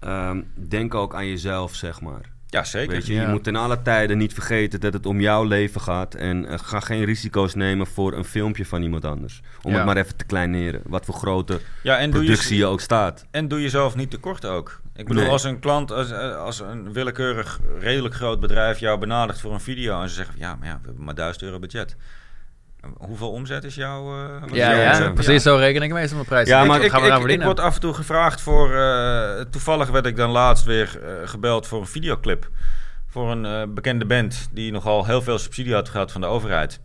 ehm, denk ook aan jezelf, zeg maar. Ja, zeker. Weet je, Ja. je moet in alle tijden niet vergeten dat het om jouw leven gaat. En eh, ga geen risico's nemen voor een filmpje van iemand anders. Om Ja. het maar even te kleineren. Wat voor grote Ja, en productie je, je ook staat. en doe jezelf niet tekort ook. Ik bedoel, Nee. als een klant, als, eh, als een willekeurig, redelijk groot bedrijf jou benadert voor een video en ze zeggen, ja, maar ja, we hebben maar 1000 euro budget. Hoeveel omzet is jouw... eh, Ja, precies zo reken ik meestal mijn prijs. Ja, maar ik, gaan we ik, ik word af en toe gevraagd voor... eh, toevallig werd ik dan laatst weer eh, gebeld voor een videoclip. Voor een eh, bekende band die nogal heel veel subsidie had gehad van de overheid.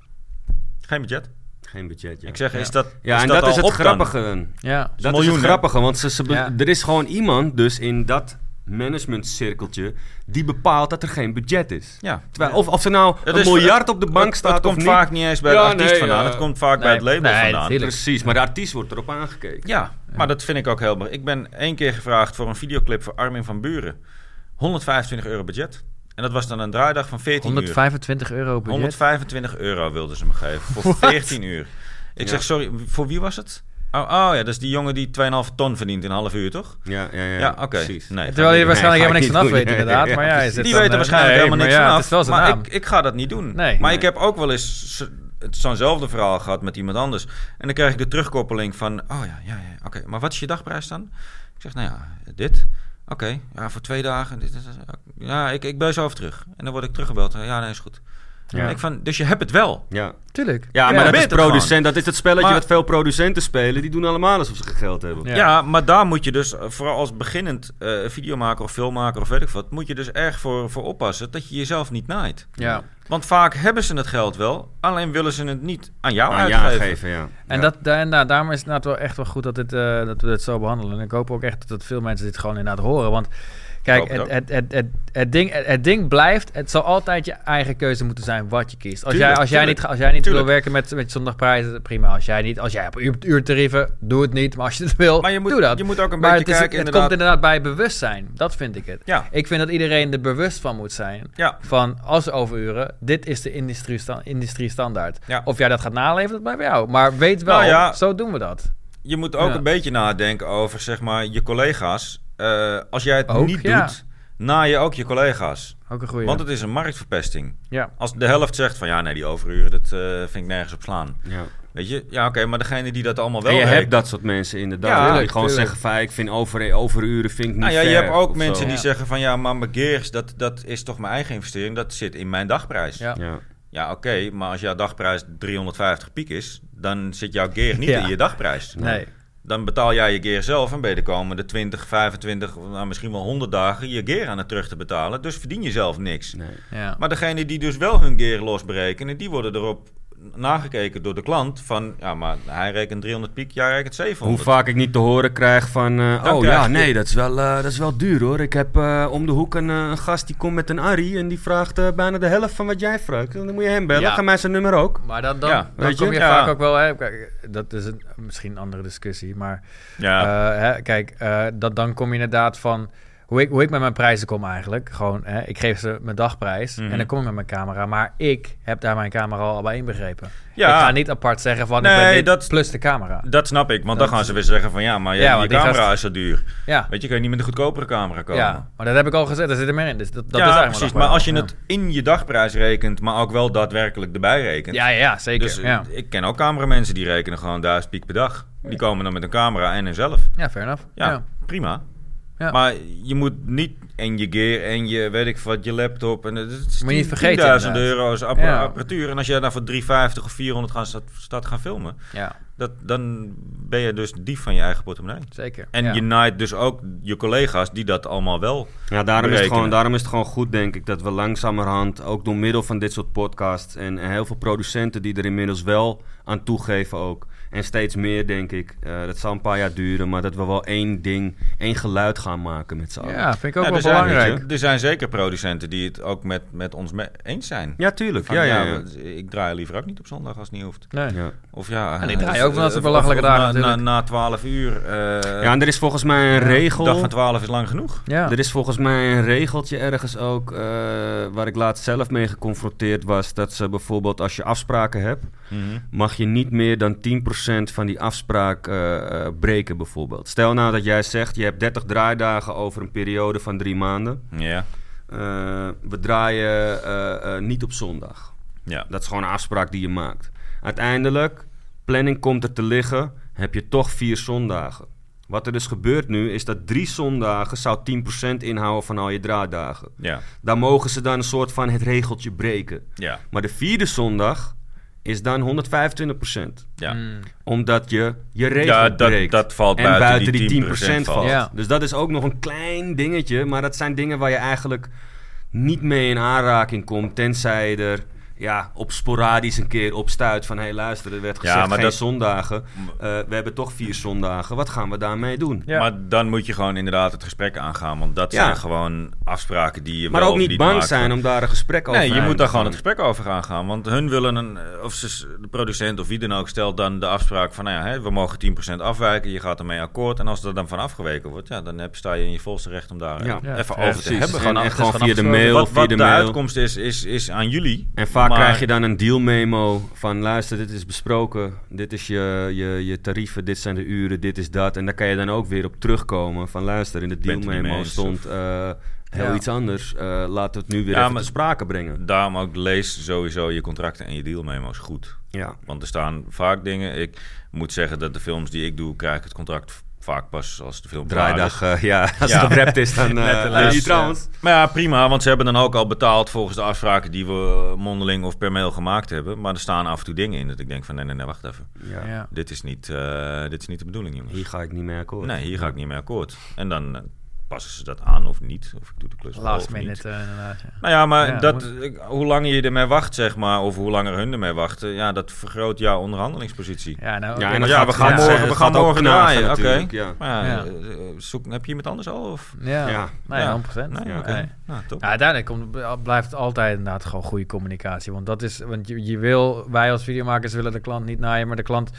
Geen budget. Geen budget, ja. Ik zeg, Ja. is dat ja, is en dat dat, is het grappige. dan. ja. Dat is miljoen, het grappige, want ze, ze be- Ja. er is gewoon iemand dus in dat managementcirkeltje die bepaalt dat er geen budget is. Ja. Terwijl, of, of er nou Het een is- miljard op de bank het, staat het of komt vaak niet eens bij Ja, de artiest nee, vandaan. ja. Het komt vaak bij het label nee, vandaan. Precies, maar de artiest wordt erop aangekeken. Ja, maar dat vind ik ook heel belangrijk. Ik ben één keer gevraagd voor een videoclip voor Armin van Buren. 125 euro budget. En dat was dan een draaidag van 14 uur. 125 euro budget. 125 euro wilden ze me geven voor (laughs) 14 uur. Ik Ja. zeg, sorry, voor wie was het? Oh, oh ja, dat is die jongen die 2,5 ton verdient in een half uur, toch? Ja, ja, ja. Ja, oké. Nee, Terwijl je waarschijnlijk Nee, helemaal niks ga van ik af niet weet, inderdaad. Ja, maar ja, is Die weten eh, waarschijnlijk nee, helemaal niks maar ja, vanaf. Het is wel zijn maar naam. ik, ik ga dat niet doen. Nee. maar Nee. ik heb ook wel eens zo'nzelfde verhaal gehad met iemand anders. En dan krijg ik de terugkoppeling van... Oh ja, ja, ja, oké. Maar wat is je dagprijs dan? Ik zeg, nou ja, dit. Oké, ja, voor twee dagen. Dit, dit, dit. ja, ik, ik bel zo over terug. En dan word ik teruggebeld. Ja, nee, is goed. Ja. Ik van, dus je hebt het wel. Ja. Tuurlijk. Ja, maar Ja, dat is producent. Dat is het spelletje Maar- wat veel producenten spelen. Die doen allemaal alsof ze geen geld hebben. Ja. Ja. maar daar moet je dus, eh, vooral als beginnend eh, videomaker of filmmaker of weet ik wat, moet je dus erg voor, voor oppassen dat je jezelf niet naait. Ja. Want vaak hebben ze het geld wel, alleen willen ze het niet aan jou Aan uitgeven. geven, ja. En Ja. dat, daar, inderdaad, daarom is het inderdaad wel echt wel goed dat, dit, eh, dat we dit zo behandelen. En ik hoop ook echt dat veel mensen dit gewoon inderdaad horen. Want kijk, het, het het, het, ding, het, het ding blijft, het zal altijd je eigen keuze moeten zijn wat je kiest. Als Tuurlijk, jij, als jij tuurlijk. niet, als jij niet wil werken met, met zondagprijzen, prima. Als jij niet, als jij op uur, uurtarieven, doe het niet. Maar als je het wil, Maar je moet, doe dat. je moet ook een maar beetje het, is, kijken het komt inderdaad bij bewustzijn. Dat vind ik het. Ja, Ik vind dat iedereen er bewust van moet zijn. ja, Van als overuren, dit is de industrie, industrie standaard. ja. Of jij dat gaat naleven, dat blijft bij jou. Maar weet wel, Nou ja. zo doen we dat. Je moet ook een beetje nadenken over zeg maar, je collega's. Eh, als jij het Ook, niet ja. doet, na je ook je collega's. Ook een goede. Want het is een marktverpesting. ja. Als de helft zegt van ja, nee, die overuren, dat eh, vind ik nergens op slaan. Ja. Weet je, ja, oké, maar degene die dat allemaal wel En je hebt dat soort mensen inderdaad. Ja, die gewoon tuurlijk. zeggen van, ik vind over, overuren vind ik niet Nou ja, je hebt ook mensen zo. die Ja. zeggen van ja, maar mijn gears, dat, dat is toch mijn eigen investering. Dat zit in mijn dagprijs. Ja, Ja. Ja. oké, maar als jouw dagprijs 350 piek is, dan zit jouw gear niet Ja. in je dagprijs. Nee. Dan betaal jij je gear zelf en ben je de komende 20, 25, nou, misschien wel 100 dagen je gear aan het terug te betalen. Dus verdien je zelf niks. Nee. Ja. Maar degene die dus wel hun gear losberekenen, die worden erop nagekeken door de klant van ja, maar hij rekent 300 piek, jij rekent Hoe 700. vaak ik niet te horen krijg van... eh, oh krijg ja, je- nee, dat is, wel, eh, dat is wel duur hoor. Ik heb eh, om de hoek een, een gast die komt met een Arri... en die vraagt eh, bijna de helft van wat jij vraagt. Dan moet je hem bellen. Ja. Ga mij zijn nummer ook. Maar dan, dan, Ja, dan je? kom je Ja. vaak ook wel... Hè, kijk, dat is een, misschien een andere discussie. Maar Ja, eh, hè, kijk, eh, dat, dan kom je inderdaad van... Hoe ik, hoe ik met mijn prijzen kom eigenlijk. Gewoon, hè, ik geef ze mijn dagprijs. Mhm. En dan kom ik met mijn camera. Maar ik heb daar mijn camera al bij inbegrepen. Ja. Ik ga niet apart zeggen van... ik Nee, ben dit dat- plus de camera. dat snap ik, want Dat- dan gaan ze weer zeggen van ja, maar je, Ja, camera gast- is zo duur. Ja. Weet je, kun je niet met een goedkopere camera komen. ja, maar dat heb ik al gezet. Dat zit er meer in. Dus dat, dat ja, is eigenlijk precies. Maar als je het in je dagprijs rekent, maar ook wel daadwerkelijk erbij rekent. Ja, ja, zeker. Dus eh, ja. ik ken ook cameramensen die rekenen gewoon 1000 piek per dag. Die komen dan met een camera en zelf. ja, fair enough. Ja. prima. Ja. Maar je moet niet en je gear en je weet ik wat, je laptop en het is Moet je niet vergeten, 10.000 inderdaad. euro's Ja. apparatuur. En als jij dan voor 350 of 400 gaat, staat, staat gaan filmen, ja, dat, dan ben je dus dief van je eigen portemonnee. zeker. En ja. je naait dus ook je collega's die dat allemaal wel. Ja, daarom is, het gewoon, daarom is het gewoon goed, denk ik, dat we langzamerhand, ook door middel van dit soort podcasts en, en heel veel producenten die er inmiddels wel aan toegeven ook, en steeds meer, denk ik, eh, dat zal een paar jaar duren, maar dat we wel één ding, één geluid gaan maken met z'n allen. Ja, vind ik ook Ja, wel er, zijn, belangrijk. er zijn zeker producenten die het ook met, met ons me- eens zijn. Ja, tuurlijk. Van, ja, ja, ja. Ik draai liever ook niet op zondag als het niet hoeft. Nee. ja. Of ja, En ik draai ook wel eens op of- belachelijke dagen Na, na, na 12 uur. eh, Ja, en er is volgens mij een regel. dag van 12 is lang genoeg. Ja. Er is volgens mij een regeltje ergens ook, eh, waar ik laatst zelf mee geconfronteerd was, dat ze bijvoorbeeld als je afspraken hebt, mag je niet meer dan 10% van die afspraak eh, eh, breken bijvoorbeeld. Stel nou dat jij zegt, je hebt 30 draaidagen over een periode van drie maanden. Ja. Eh, we draaien niet op zondag. Ja. Dat is gewoon een afspraak die je maakt. Uiteindelijk, planning komt er te liggen, heb je toch vier zondagen. Wat er dus gebeurt nu, is dat drie zondagen zou 10% inhouden van al je draaidagen. Ja. Daar mogen ze dan een soort van het regeltje breken. Ja. Maar de vierde zondag is dan 125%. Ja. Mm. Omdat je je regel Ja, dat, breekt. dat valt en buiten, buiten, die 10%, die 10% valt. Ja. Dus dat is ook nog een klein dingetje. Maar dat zijn dingen waar je eigenlijk niet mee in aanraking komt. Tenzij je er ja, op sporadisch een keer opstuit van... hé, hey, luister, er werd Ja, gezegd maar geen dat- zondagen. Eh, we hebben toch vier zondagen. Wat gaan we daarmee doen? Ja. Maar dan moet je gewoon inderdaad het gesprek aangaan. Want dat Ja. zijn gewoon afspraken die je Maar wel ook niet bang zijn om daar een gesprek over Nee, je moet te daar gewoon het gesprek over gaan gaan. Want hun willen een, eh, of ze, de producent of wie dan ook stelt dan de afspraak van, nou ja, hè, we mogen 10% afwijken, je gaat ermee akkoord. En als er dan van afgeweken wordt, ja, dan heb, sta je in je volste recht om daar Ja. eh, Ja, even ja, over te Precies. hebben. En, Gewoon en gewoon via de mail, Wat, via wat de de, mail. uitkomst is, is, is aan jullie. En vaak Maar- krijg je dan een dealmemo van luister, dit is besproken, dit is je, je, je tarieven, dit zijn de uren, dit is dat. En daar kan je dan ook weer op terugkomen van luister, in de dealmemo eens, stond eh, heel Ja. iets anders. Eh, laten we het nu weer Ja, even maar- te sprake brengen. Daarom ook lees sowieso je contracten en je dealmemo's goed. Ja. Want er staan vaak dingen. Ik moet zeggen dat de films die ik doe, krijg ik het contract vaak pas als de film. Draaidag, eh, ja, als (laughs) Ja. het wrapped is, dan... (laughs) eh Letterlijk. dus, trouwens. Maar ja, prima, want ze hebben dan ook al betaald volgens de afspraken die we mondeling of per mail gemaakt hebben. Maar er staan af en toe dingen in dat ik denk van nee, nee, nee, wacht even. Ja. Ja. Dit is niet, eh, dit is niet de bedoeling, jongens. Hier ga ik niet mee akkoord. Nee, hier ga ik niet mee akkoord. En dan passen ze dat aan of niet. Of ik doe de klus wel Last minute eh, inderdaad. Ja. Nou ja, maar Ja, dat, moet- ik- hoe langer je ermee wacht, zeg maar, of hoe langer hun ermee wachten, ja, dat vergroot jouw onderhandelingspositie. Ja, nou, Ja, en ja, gaat we gaan ja, morgen, we gaan morgen draaien, oké. natuurlijk, ja. Maar ja, Ja. eh, zoek, heb je iemand anders al? Of? Ja, Ja. nee, Ja. 100%. Nee. Nou, top. Ja, uiteindelijk komt, blijft het altijd inderdaad gewoon goede communicatie. Want dat is, want je, je wil, wij als videomakers willen de klant niet naaien, maar de klant,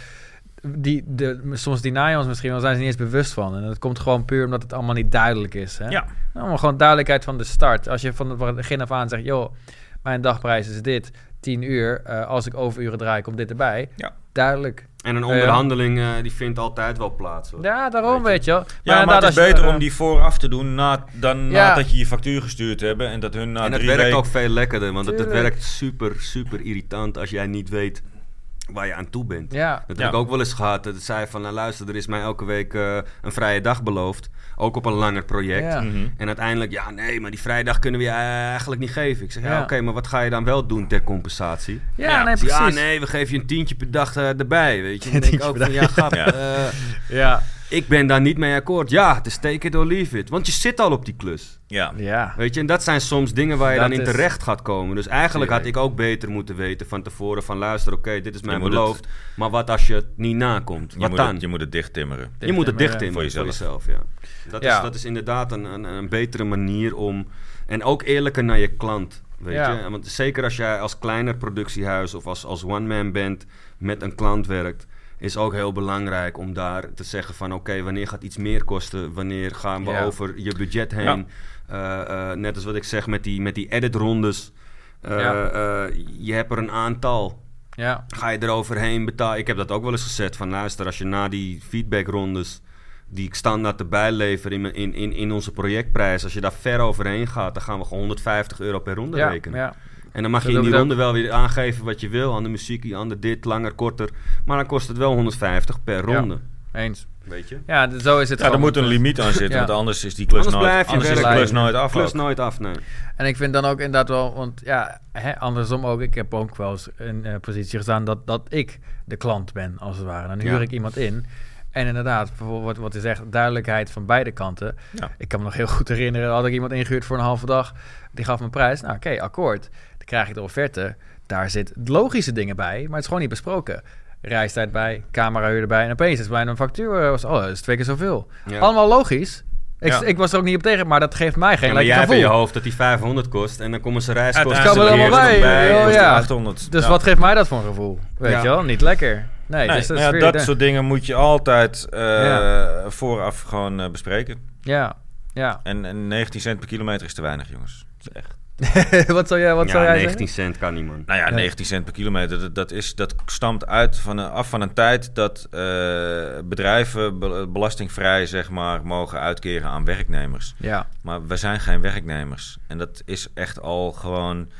die, de, soms die naaien ons misschien wel, zijn ze niet eens bewust van. En dat komt gewoon puur omdat het allemaal niet duidelijk is. Hè? Ja. Nou, maar gewoon duidelijkheid van de start. Als je van het begin af aan zegt, joh, mijn dagprijs is dit, 10 uur. eh, als ik overuren draai, komt dit erbij. Ja. Duidelijk. En een onderhandeling eh, die vindt altijd wel plaats. Hoor. Ja, daarom weet je wel. Ja, maar het is beter eh, om die vooraf te doen na, dan Ja. nadat je je factuur gestuurd hebt en dat hun na en het werkt weken... ook veel lekkerder, want het, het werkt super, super irritant als jij niet weet waar je aan toe bent. Ja, Dat Ja. heb ik ook wel eens gehad. Dat zei van, nou luister, er is mij elke week eh, een vrije dag beloofd. Ook op een langer project. Ja. Mhm. En uiteindelijk, ja nee, maar die vrijdag kunnen we je eigenlijk niet geven. Ik zeg, ja, Ja. oké, maar wat ga je dan wel doen ter compensatie? ja, Ja, nee, Ze, precies. Ja, nee, we geven je een tientje per dag eh, erbij, weet je. (laughs) Dan Een denk ik tientje ook per van, ja, grap, (laughs) Ja. eh, Ja. ik ben daar niet mee akkoord. Ja, het is take it or leave it. Want je zit al op die klus. Ja. Ja. Weet je, en dat zijn soms dingen waar je Dat dan in is- terecht gaat komen. Dus eigenlijk had ik ook beter moeten weten van tevoren van luister, oké, dit is mij moet beloofd. Maar wat als je het niet nakomt? Je, Wat moet dan? het, je moet het dicht timmeren. je moet het dicht in Voor voor jezelf. ja. Dat, Ja. Is, dat is inderdaad een, een, een betere manier om... En ook eerlijker naar je klant, weet Ja. je. Want zeker als jij als kleiner productiehuis of als, als one-man band met een klant werkt... is ook heel belangrijk om daar te zeggen van... oké, wanneer gaat iets meer kosten? Wanneer gaan we Ja. over je budget heen? Eh, eh, net als wat ik zeg met die, met die edit-rondes. Ja. eh, je hebt er een aantal Ja. ga je eroverheen betalen. Ik heb dat ook wel eens gezet van luister, als je na die feedbackrondes die ik standaard erbij lever in, in, in, in onze projectprijs, als je daar ver overheen gaat, dan gaan we gewoon 150 euro per ronde Ja, rekenen. En dan mag je in die ronde wel weer aangeven wat je wil, aan de muziek, aan de dit, langer, korter. Maar dan kost het wel 150 per Ja. ronde. Eens. Weet je? Ja, zo is het Ja, er moet een limiet aan zitten, Ja. want anders is die klus Anders nooit, anders is klus nooit af. Klus ook. nooit af, nee. En ik vind dan ook inderdaad wel, want ja, hè, andersom ook. Ik heb ook wel eens een eh, positie gestaan dat, dat ik de klant ben, als het ware. Dan huur Ja. ik iemand in. En inderdaad, bijvoorbeeld wat, je zegt, duidelijkheid van beide kanten. Ja. Ik kan me nog heel goed herinneren, had ik iemand ingehuurd voor een halve dag. Die gaf me een prijs. Nou, oké, akkoord. Krijg ik de offerte. Daar zit logische dingen bij, maar het is gewoon niet besproken. Reistijd bij, camerahuur erbij. En opeens is bijna een factuur. eh, was, oh, dat is twee keer zoveel. Ja. Allemaal logisch. Ik, Ja. ik was er ook niet op tegen, maar dat geeft mij geen Ja, maar jij hebt in je hoofd dat die 500 kost en dan komen ze reiskosten. Er allemaal bij, kost ja. die 800. Dus Ja. wat geeft mij dat voor een gevoel? Weet Ja. je wel, niet lekker. Nee, Nee, dus dat dat soort dingen moet je altijd eh, Ja. vooraf gewoon eh, bespreken. Ja, ja. En, en 19 cent per kilometer is te weinig, jongens. Dat is echt. (laughs) wat zou jij, wat zou ja, jij 19 zeggen? cent kan niet, man. Nou ja, Ja. 19 cent per kilometer, dat, dat, is, dat stamt uit van een, af van een tijd dat eh, bedrijven be- belastingvrij zeg maar, mogen uitkeren aan werknemers. Ja, Maar we zijn geen werknemers. En dat is echt al gewoon,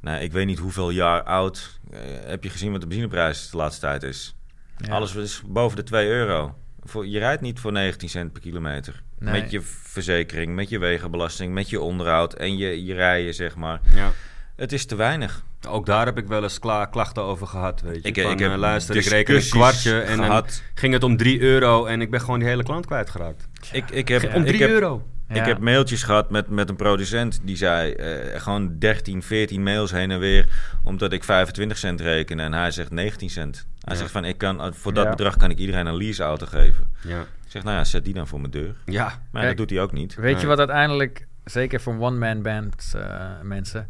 nou, ik weet niet hoeveel jaar oud. Eh, heb je gezien wat de benzineprijs de laatste tijd is? ja. Alles is boven de 2 euro. Voor, je rijdt niet voor 19 cent per kilometer. Nee. Met je verzekering, met je wegenbelasting, met je onderhoud en je, je rijden, zeg maar. Ja. Het is te weinig. Ook daar heb ik wel eens kla- klachten over gehad, weet je. Ik, Van, ik heb eh, luister, ik reken een kwartje en dan ging het om 3 euro en ik ben gewoon die hele klant kwijtgeraakt. Ik, ik heb, Om ik 3 heb, euro. Ja. Ik heb mailtjes gehad met, met een producent die zei eh, gewoon 13, 14 mails heen en weer, omdat ik 25 cent reken en hij zegt 19 cent. Hij Ja. zegt van ik kan, voor dat Ja. bedrag kan ik iedereen een leaseauto geven. Ja. Ik zeg nou ja, zet die dan voor mijn deur. Ja. Maar Kijk, dat doet hij ook niet. Weet je wat uiteindelijk, zeker voor one-man band eh, mensen,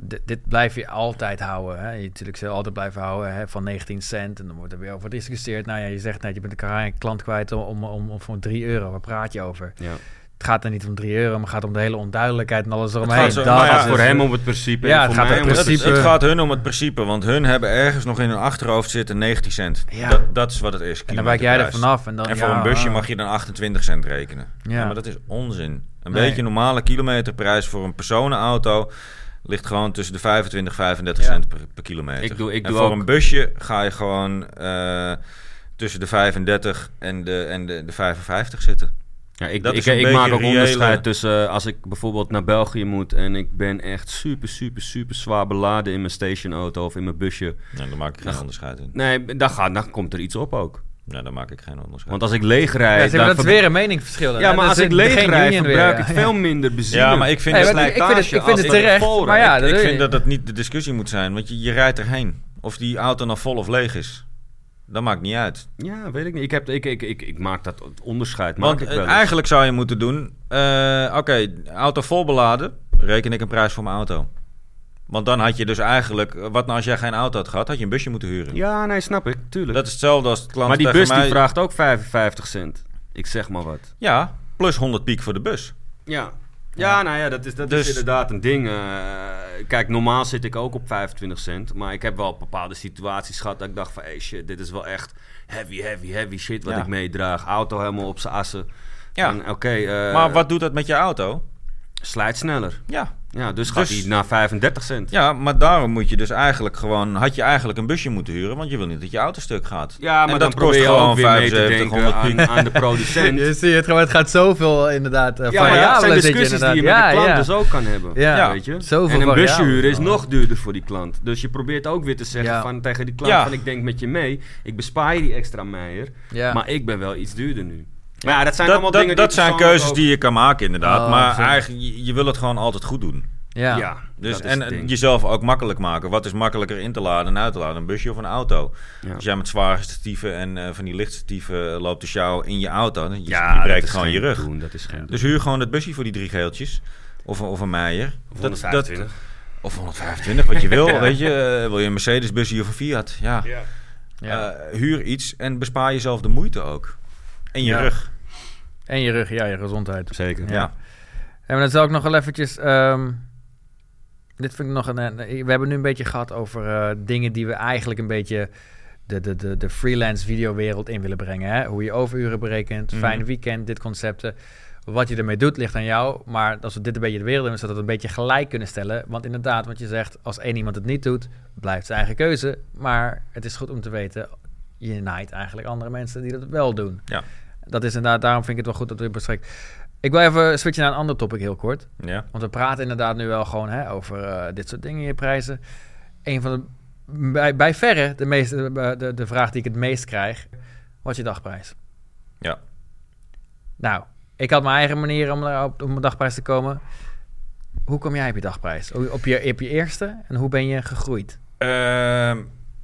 dit, dit blijf je altijd houden. Hè? Je natuurlijk zal altijd blijven houden hè, van 19 cent en dan wordt er weer over gediscussieerd. Nou ja, je zegt net, je bent een klant kwijt om, om, om voor 3 euro. Waar praat je over? ja. Het gaat er niet om 3 euro, maar het gaat om de hele onduidelijkheid en alles eromheen. gaat zo- Dat nou ja, is Het voor hem om het principe Ja, het voor gaat mij om om het Het, principe. het gaat hun om het principe, want hun hebben ergens nog in hun achterhoofd zitten 19 cent. Ja. Dat, dat is wat het is. En dan wijk jij er vanaf. En, dan, En voor ja, een busje mag je dan 28 cent rekenen. Ja. Ja, maar dat is onzin. Een Nee. beetje normale kilometerprijs voor een personenauto ligt gewoon tussen de 25 en 35 Ja. cent per, per kilometer. Ik doe- ik en doe voor ook- een busje ga je gewoon eh, tussen de 35 en de, en de, de 55 zitten. Ja, ik, ik, ik maak ook reële- onderscheid tussen eh, als ik bijvoorbeeld naar België moet en ik ben echt super, super, super zwaar beladen in mijn stationauto of in mijn busje. Nou, daar maak ik geen onderscheid in. Nee, dan, gaat, dan komt er iets op ook. Nou, daar maak ik geen onderscheid Want als ik leeg Ja, rijd... maar dan dat is weer een meningsverschil. Ja, maar als ik leeg rijd, verbruik ik ja. veel minder benzine. Ja, maar ik vind, Nee, maar ik vind het, ik vind het terecht. Maar ja, ik, dat ik doe vind je. dat dat niet de discussie moet zijn. Want je, je rijdt erheen. Of die auto nou vol of leeg is. Dat maakt niet uit. Ja, weet ik niet. Ik, heb, ik, ik, ik, ik maak dat onderscheid. Maak Want ik eh, wel eigenlijk zou je moeten doen... eh, Oké, auto vol beladen. Reken ik een prijs voor mijn auto. Want dan had je dus eigenlijk... Wat nou als jij geen auto had gehad? Had je een busje moeten huren. Ja, nee, snap ik. Tuurlijk. Dat is hetzelfde als de klant maar die bus mij... die vraagt ook 55 cent. Ik zeg maar wat. Ja, plus 100 piek voor de bus. Ja. Ja, nou ja, dat is, dat Dus- is inderdaad een ding. eh, kijk, normaal zit ik ook op 25 cent. Maar ik heb wel bepaalde situaties gehad dat ik dacht van... Hey shit, dit is wel echt heavy, heavy, heavy shit wat Ja. ik meedraag. Auto helemaal op zijn assen. Ja. Oké, eh, maar wat doet dat met je auto? Slijt sneller. Ja. Ja, dus gaat Dus- hij naar 35 cent. ja, maar daarom moet je dus eigenlijk gewoon... Had je eigenlijk een busje moeten huren... want je wil niet dat je auto stuk gaat. Ja, maar En dan dat probeer je kost gewoon ook weer mee te 75, denken 100 aan, (laughs) aan de producent. Je ziet het gewoon, het gaat zoveel inderdaad. Uh, Ja, maar ja, het zijn je discussies die je met de klant ja. dus ook kan hebben. Ja, Ja. weet je? Zoveel en een busje huren is nog duurder voor die klant. Dus je probeert ook weer te zeggen Ja. van, tegen die klant Ja. van ik denk met je mee. Ik bespaar je die extra meier. Ja. Maar ik ben wel iets duurder nu. Maar ja, dat zijn dat allemaal dat, dingen dat die zijn keuzes ook- die je kan maken inderdaad. Oh, maar zo. eigenlijk, je, je wil het gewoon altijd goed doen. ja. Ja, Dus, en jezelf ook makkelijk maken. Wat is makkelijker in te laden en uit te laden? Een busje of een auto? Ja. Als jij met zware statieven en eh, van die lichtstatieven loopt te sjouwen in je auto... dan je, ja, je breekt is gewoon geen je rug. Doen, dat is geen Dus huur gewoon het busje voor die drie geeltjes. Of, een- of een Meijer. Of Dat- 125. Dat, of 125, wat je wil. (laughs) Weet je, Eh, wil je een Mercedes busje of een Fiat? Ja. Ja. Ja. Eh, huur iets en bespaar jezelf de moeite ook. En je Ja. rug. En je rug, ja, je gezondheid. Zeker. Ja. Ja. En dan zal ik nog wel eventjes... ehm, dit vind ik nog een... We hebben nu een beetje gehad over eh, dingen die we eigenlijk een beetje... De, de, de, de freelance videowereld in willen brengen. Hè? Hoe je overuren berekent, Mhm. fijn weekend, dit concepten. Wat je ermee doet ligt aan jou. Maar als we dit een beetje de wereld in, zodat we het een beetje gelijk kunnen stellen. Want inderdaad, wat je zegt, als één iemand het niet doet, blijft zijn eigen keuze. Maar het is goed om te weten, je naait eigenlijk andere mensen die dat wel doen. Ja. Dat is inderdaad, daarom vind ik het wel goed dat we het bespreken. Ik wil even switchen naar een ander topic heel kort. Ja. Want we praten inderdaad nu wel gewoon hè, over eh, dit soort dingen, je prijzen. Een van de, bij, bij verre, de, meeste, de, de, de vraag die ik het meest krijg. Wat is je dagprijs? Ja. Nou, ik had mijn eigen manier om op, op mijn dagprijs te komen. Hoe kom jij op je dagprijs? Op je, op je eerste? En hoe ben je gegroeid? Ehm,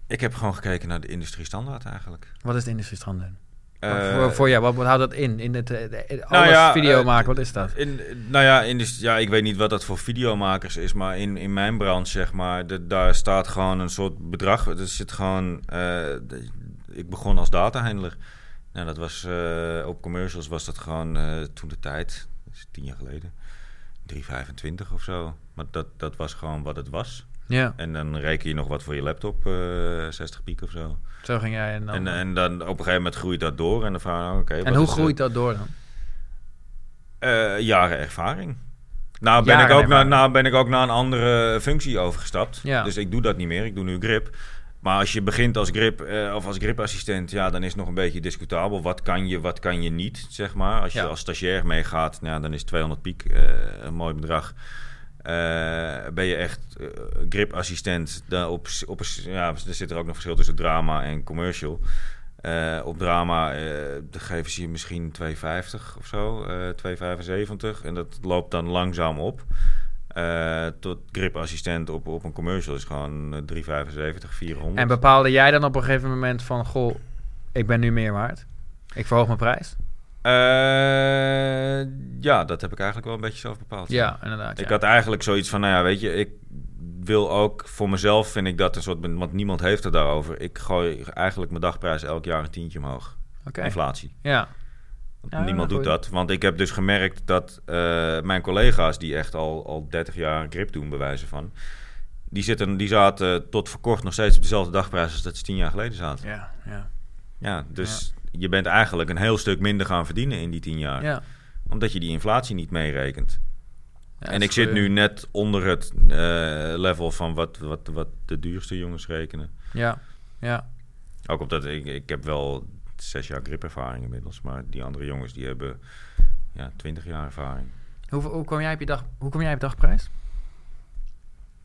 ik heb gewoon gekeken naar de industriestandaard eigenlijk. Wat is de industriestandaard? Eh, voor, voor jou, wat, houdt dat in? In het, eh, de- Nou alles ja, video eh, maken, wat is dat? In, nou ja, in de, ja, ik weet niet wat dat voor videomakers is, maar in, in mijn branche, zeg maar, de, daar staat gewoon een soort bedrag. Er zit gewoon. eh, de- ik begon als datahandler. Nou, dat was eh, op commercials was dat gewoon eh, toen de tijd, dat is tien jaar geleden, 3,25 of zo. Maar dat, dat was gewoon wat het was. Ja, En dan reken je nog wat voor je laptop, eh 60 piek of zo. zo ging jij. En, dan, En, en dan op een gegeven moment groeit dat door. En dan vraag je, nou, oké. en hoe de- groeit dat door dan? Eh, jaren ervaring. Nou ben, Jaren ik ook naar, ervaring. nou ben ik ook naar een andere functie overgestapt. Ja. Dus ik doe dat niet meer. Ik doe nu grip. Maar als je begint als grip eh, of als gripassistent, ja, dan is het nog een beetje discutabel. Wat kan je, wat kan je niet, zeg maar. Als je Ja. als stagiair meegaat, nou, dan is 200 piek een mooi bedrag. Eh, ben je echt eh, gripassistent, dan op, op, ja, er zit er ook nog verschil tussen drama en commercial. Eh, op drama dan geven ze je misschien 2,50 of zo, eh 2,75. En dat loopt dan langzaam op. Tot gripassistent op, op een commercial is gewoon eh, 3,75, 400. En bepaalde jij dan op een gegeven moment van... Goh, ik ben nu meer waard. Ik verhoog mijn prijs. Eh, ja, dat heb ik eigenlijk wel een beetje zelf bepaald. Ja, inderdaad. Ik ja. had eigenlijk zoiets van, nou ja, weet je, ik wil ook voor mezelf vind ik dat een soort, want niemand heeft het daarover. Ik gooi eigenlijk mijn dagprijs elk jaar een tientje omhoog. Inflatie. Ja. Niemand doet dat. Want ik heb dus gemerkt dat eh, mijn collega's die echt al, al 30 jaar grip doen, bewijzen van, die, zitten, die zaten tot voor kort nog steeds op dezelfde dagprijs als dat ze tien jaar geleden zaten. Ja, ja. Ja, dus je bent eigenlijk een heel stuk minder gaan verdienen in die tien jaar. ja. Omdat je die inflatie niet meerekent. Ja, en ik zit nu net onder het eh, level van wat, wat, wat de duurste jongens rekenen. Ja, ja. Ook omdat ik, ik heb wel zes jaar gripervaring inmiddels. Maar die andere jongens die hebben ja, twintig jaar ervaring. Hoe, hoe, kwam jij op je dag, hoe kwam jij op dagprijs?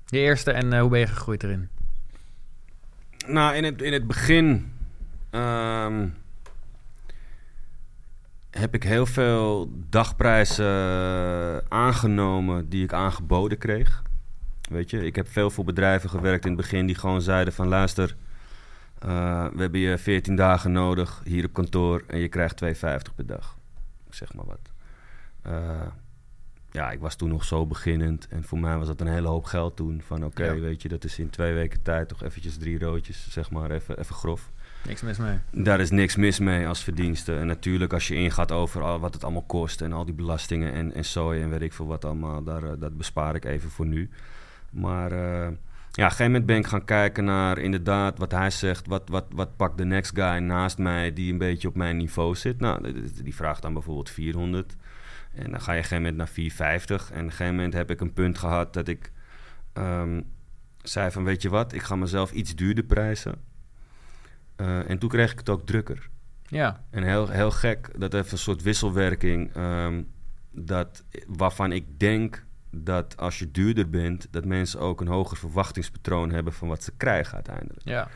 Je eerste en eh, hoe ben je gegroeid erin? Nou, in het, in het begin ehm, heb ik heel veel dagprijzen eh, aangenomen die ik aangeboden kreeg. Weet je, ik heb veel voor bedrijven gewerkt in het begin die gewoon zeiden van luister, eh, we hebben je 14 dagen nodig hier op kantoor en je krijgt 2,50 per dag. Zeg maar wat. Eh, ja, ik was toen nog zo beginnend en voor mij was dat een hele hoop geld toen. Van oké, Ja. weet je, dat is in twee weken tijd toch eventjes drie roodjes, zeg maar, even, even grof. Niks mis mee. Daar is niks mis mee als verdienste. En natuurlijk als je ingaat over wat het allemaal kost en al die belastingen en, en zooi en weet ik veel wat allemaal, daar, eh, dat bespaar ik even voor nu. Maar eh, ja, op een gegeven moment ben ik gaan kijken naar inderdaad wat hij zegt. Wat, wat, wat pakt de next guy naast mij die een beetje op mijn niveau zit? Nou, die- die vraagt dan bijvoorbeeld 400. En dan ga je op een gegeven moment naar 450. En op een gegeven moment heb ik een punt gehad dat ik ehm, zei van weet je wat, ik ga mezelf iets duurder prijzen. Eh, en toen kreeg ik het ook drukker. Ja, En heel, heel gek, dat heeft een soort wisselwerking. ehm, dat, waarvan ik denk dat als je duurder bent, dat mensen ook een hoger verwachtingspatroon hebben van wat ze krijgen uiteindelijk. ja.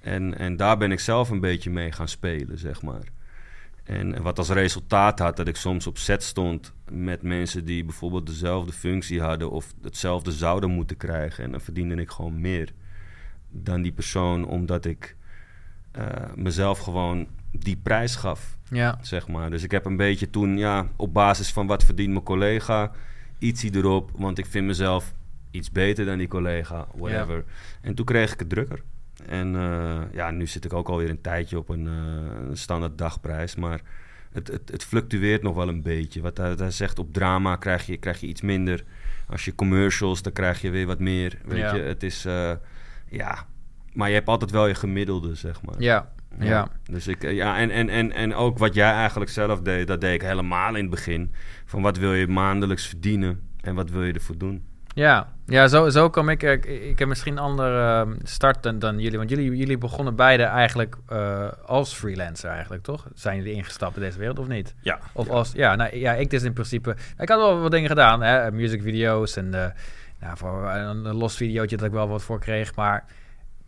En, en daar ben ik zelf een beetje mee gaan spelen, zeg maar. En wat als resultaat had dat ik soms op set stond met mensen die bijvoorbeeld dezelfde functie hadden of hetzelfde zouden moeten krijgen. En dan verdiende ik gewoon meer dan die persoon, omdat ik mezelf gewoon die prijs gaf, Ja, zeg maar. Dus ik heb een beetje toen, ja, op basis van wat verdient mijn collega, ietsie erop, want ik vind mezelf iets beter dan die collega, whatever. En toen kreeg ik het drukker. En eh, ja, nu zit ik ook alweer een tijdje op een, eh, een standaard dagprijs. Maar het, het, het fluctueert nog wel een beetje. Wat hij, hij zegt, op drama krijg je, krijg je iets minder. Als je commercials, dan krijg je weer wat meer. Weet Ja. je, het is... eh, ja, maar je hebt altijd wel je gemiddelde, zeg maar. ja, ja. Dus ik, eh, ja, en, en, en, en ook wat jij eigenlijk zelf deed, dat deed ik helemaal in het begin. Van wat wil je maandelijks verdienen en wat wil je ervoor doen? Ja, ja zo, zo kwam ik. Ik, ik heb misschien een andere eh, start dan, dan jullie. Want jullie, jullie begonnen beide eigenlijk eh, als freelancer eigenlijk, toch? Zijn jullie ingestapt in deze wereld of niet? Ja. Of als, ja, nou, ja, ik dus in principe. Ik had wel wat dingen gedaan, hè, musicvideo's en eh nou, voor een, een los videootje dat ik wel wat voor kreeg, maar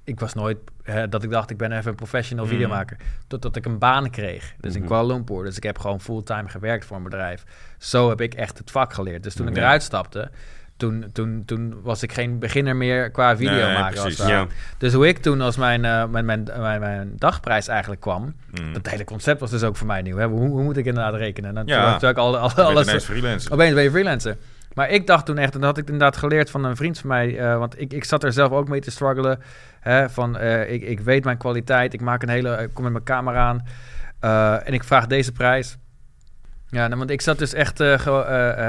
ik was nooit hè, dat ik dacht ik ben even een professional Mm. videomaker, totdat ik een baan kreeg. Dus in Mhm. Kuala Lumpur, dus ik heb gewoon fulltime gewerkt voor een bedrijf. Zo heb ik echt het vak geleerd. Dus toen ik eruit stapte, toen, toen, toen was ik geen beginner meer qua video Nee, maken. als precies. het ware. Ja. Dus hoe ik toen als mijn, eh, mijn, mijn, mijn, mijn dagprijs eigenlijk kwam, Mm. dat hele concept was dus ook voor mij nieuw. Hè? Hoe, hoe moet ik inderdaad rekenen? Dan Ja. toen ik al, bent alles. freelancer. Opeens ben je freelancer. Maar ik dacht toen echt, en dat had ik inderdaad geleerd van een vriend van mij, eh, want ik, ik zat er zelf ook mee te struggelen. Hè, van, eh, ik, ik weet mijn kwaliteit, ik maak een hele, ik kom met mijn camera aan eh, en ik vraag deze prijs. Ja, nou, want ik zat dus echt, eh,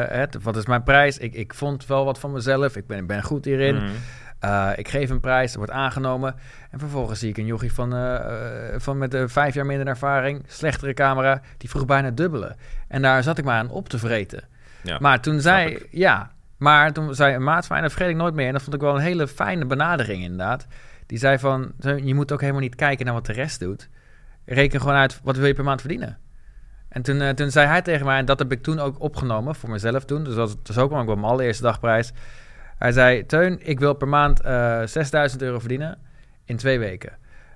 het, wat is mijn prijs? Ik, ik vond wel wat van mezelf, ik ben, ben goed hierin. Mm. Uh, ik geef een prijs, er wordt aangenomen. En vervolgens zie ik een jochie van, uh, van met uh, vijf jaar minder ervaring, slechtere camera, die vroeg bijna dubbele. En daar zat ik maar aan op te vreten. Ja, maar toen zei, ik. ja, maar toen zei een maat van mij, dat vergeet ik nooit meer. En dat vond ik wel een hele fijne benadering inderdaad. Die zei van, je moet ook helemaal niet kijken naar wat de rest doet. Reken gewoon uit, wat wil je per maand verdienen? En toen, uh, toen zei hij tegen mij, en dat heb ik toen ook opgenomen voor mezelf toen. Dus dat was ook wel mijn allereerste dagprijs. Hij zei, Teun, ik wil per maand uh, 6000 euro verdienen in twee weken.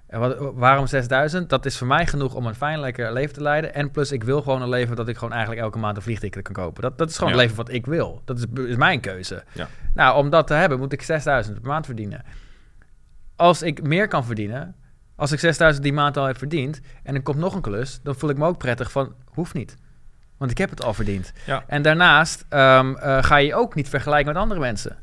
En wat, waarom 6000? Dat is voor mij genoeg om een fijn, lekker leven te leiden. En plus, ik wil gewoon een leven dat ik gewoon eigenlijk elke maand een vliegticket kan kopen. Dat, dat is gewoon Ja. het leven wat ik wil. Dat is, is mijn keuze. Ja. Nou, om dat te hebben, moet ik 6000 per maand verdienen. Als ik meer kan verdienen, als ik 6000 die maand al heb verdiend... en er komt nog een klus, dan voel ik me ook prettig van... hoeft niet. Want ik heb het al verdiend. Ja. En daarnaast ehm, eh, ga je ook niet vergelijken met andere mensen.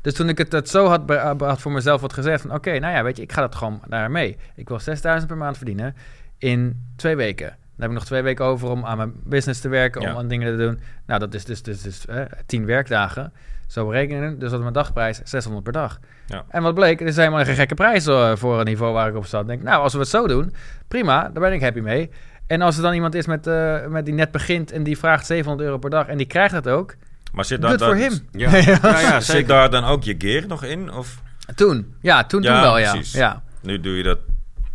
Dus toen ik het, het zo had, eh, had voor mezelf wat gezegd van... oké, nou ja, weet je, ik ga dat gewoon daar mee. Ik wil 6000 per maand verdienen in twee weken. Dan heb ik nog twee weken over om aan mijn business te werken, Ja. om aan dingen te doen. Nou, dat is dus, dus, dus eh, tien werkdagen. Zo berekenen. Dus dat mijn dagprijs 600 per dag. Ja. En wat bleek, het is helemaal geen gekke prijs voor een niveau waar ik op zat. Denk, nou, als we het zo doen, prima, daar ben ik happy mee. En als er dan iemand is met, eh, met die net begint en die vraagt 700 euro per dag en die krijgt dat ook, Maar zit daar, daar- him. (laughs) Ja, ja, ja, Zit daar dan ook je gear nog in? Of Toen, ja, toen, toen wel, ja. precies. ja. nu doe je dat?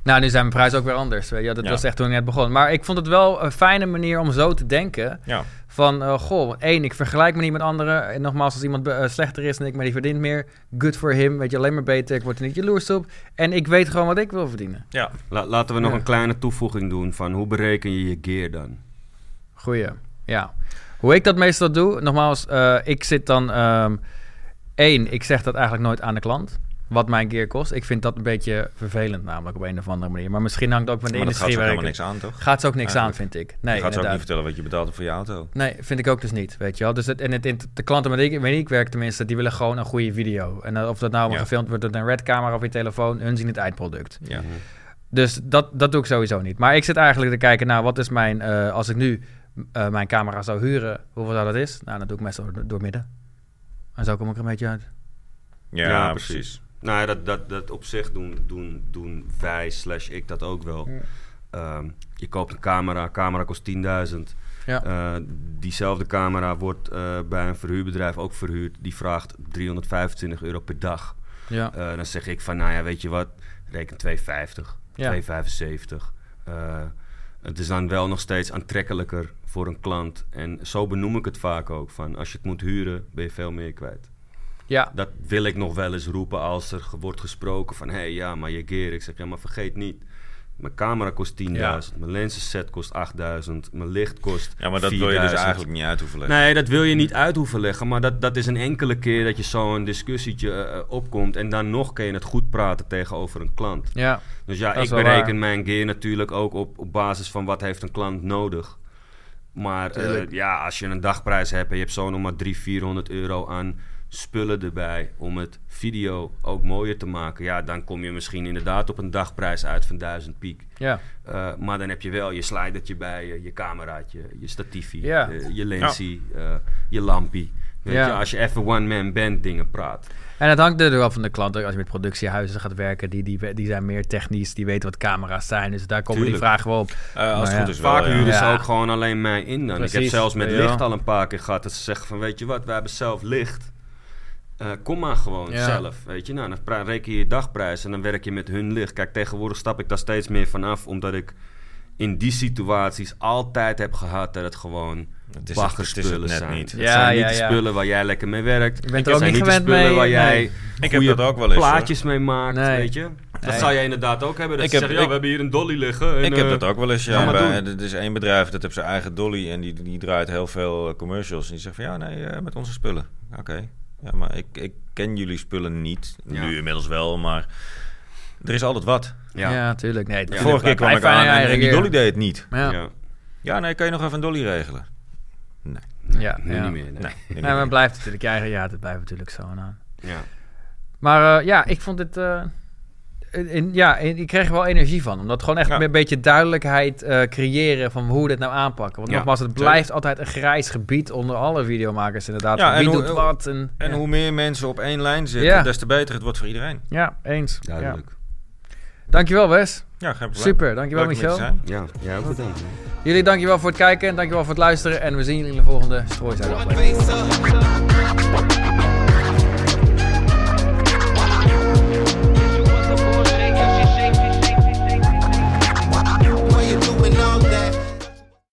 Nou, nu zijn mijn prijzen ook weer anders. Ja, dat Ja. was echt toen ik net begon. Maar ik vond het wel een fijne manier om zo te denken. Ja. Van, eh, goh, één, ik vergelijk me niet met anderen. En nogmaals, als iemand eh, slechter is dan ik, maar die verdient meer. Good for him, weet je, alleen maar beter. Ik word er niet jaloers op. En ik weet gewoon wat ik wil verdienen. Ja. La- laten we nog Ja. een kleine toevoeging doen van hoe bereken je je gear dan? Goeie, ja. Hoe ik dat meestal doe, nogmaals, eh, ik zit dan... ehm één, ik zeg dat eigenlijk nooit aan de klant. Wat mijn gear kost. Ik vind dat een beetje vervelend namelijk op een of andere manier. Maar misschien hangt het ook van de Maar dat gaat industrie er waar ik... helemaal niks aan, toch? Gaat ze ook niks aan, vind ik. Nee, je gaat ze ook niet vertellen wat je betaalt voor je auto. Nee, vind ik ook dus niet, weet je wel. Dus het, en het, de klanten met ik, ik werk tenminste, die willen gewoon een goede video. En of dat nou Ja. gefilmd wordt door een red camera of je telefoon, hun zien het eindproduct. Ja. Dus dat, dat doe ik sowieso niet. Maar ik zit eigenlijk te kijken, nou, wat is mijn, eh, als ik nu eh, mijn camera zou huren, hoeveel zou dat is? Nou, dan doe ik meestal door, door midden. En zo kom ik er een beetje uit. Ja, Ja, precies. Nou ja, dat, dat, dat op zich doen, doen, doen wij slash ik dat ook wel. Ja. Ehm, je koopt een camera, camera kost 10.000. Ja. Eh, diezelfde camera wordt eh, bij een verhuurbedrijf ook verhuurd. Die vraagt 325 euro per dag. Ja. Eh, dan zeg ik van, nou ja, weet je wat, reken 250, Ja. 275. Eh, het is dan wel nog steeds aantrekkelijker voor een klant. En zo benoem ik het vaak ook. Van, als je het moet huren, ben je veel meer kwijt. Ja. Dat wil ik nog wel eens roepen als er wordt gesproken van... hé, hey, ja, maar je gear. Ik zeg, ja, maar vergeet niet. Mijn camera kost 10.000. Ja. Mijn lenzenset kost 8.000. Mijn licht kost Ja, maar dat wil je dus 4000. eigenlijk niet uit hoeven leggen. Nee, dat wil je niet uit hoeven leggen. Maar dat, dat is een enkele keer dat je zo'n discussietje eh, eh, opkomt. En dan nog kun je het goed praten tegenover een klant. Ja. Dus ja, ik bereken waar. mijn gear natuurlijk ook op, op basis van wat heeft een klant nodig. Maar eh, ja, als je een dagprijs hebt en je hebt zo nog maar 300, 400 euro aan spullen erbij om het video ook mooier te maken. Ja, dan kom je misschien inderdaad op een dagprijs uit van 1000 piek. Ja. Eh, maar dan heb je wel je slidertje bij je, je cameraatje, je statiefje, Ja. eh, je lensie, eh, je lampie. Weet Ja. je, als je even one-man band dingen praat. En het hangt er wel van de klant. Als je met productiehuizen gaat werken, die, die, die zijn meer technisch. Die weten wat camera's zijn. Dus daar komen die vragen wel op. Eh, als het ja. goed is wel, Vaak ja. huren ze Ja. ook gewoon alleen mij in dan. Ik heb zelfs met ja. licht al een paar keer gehad dat ze zeggen van weet je wat, wij hebben zelf licht. Eh, kom maar gewoon Ja. zelf, weet je. Nou, dan reken je je dagprijs en dan werk je met hun licht. Kijk, tegenwoordig stap ik daar steeds meer vanaf, omdat ik in die situaties altijd heb gehad dat het gewoon Het is het- het is baggerspullen het net zijn. niet. Het Ja, zijn ja, niet de spullen waar jij lekker mee werkt. Bent Het er ook zijn niet gewend spullen mee, waar nee. jij Ik heb dat ook wel eens, hoor. plaatjes mee maakt, Nee. weet je. Dat Nee. zou jij inderdaad ook hebben. Dat Ik ze heb- zeggen, ja, ik- we hebben hier een dolly liggen. En, Ik heb eh, dat ook wel eens, ja. maar Bij, doen. er is één bedrijf, dat heeft zijn eigen dolly en die, die draait heel veel commercials. En die zegt van, ja, nee, eh, met onze spullen. Oké. Ja, maar ik, ik ken jullie spullen niet. Ja. Nu inmiddels wel, maar er is altijd wat. Ja, Ja. tuurlijk. Nee, De vorige keer kwam ik aan en, en die dolly deed het niet. Ja, ja. Nee, kan je nog even een dolly regelen? Nee. ja, Nu ja. niet meer. Nee. Nee, Nee, maar het blijft natuurlijk je eigen... Ja, het blijft natuurlijk zo aan. Ja. Maar eh, ja, ik vond het... eh, in, ja, in- ik kreeg er wel energie van. Omdat gewoon echt Ja. een beetje duidelijkheid eh, creëren van hoe we dit nou aanpakken. Want Ja, nogmaals, het zeker. blijft altijd een grijs gebied onder alle videomakers inderdaad. Ja, wie en hoe- doet wat. En, En ja. hoe meer mensen op één lijn zitten, Ja. des te beter het wordt voor iedereen. Ja, eens. Ja. Duidelijk. Dankjewel Wes. Ja, geen probleem. Super, dankjewel Leuk Michel. Ja, jij ook bedankt. hè. Jullie dankjewel voor het kijken en dankjewel voor het luisteren. En we zien jullie in de volgende Strooizuid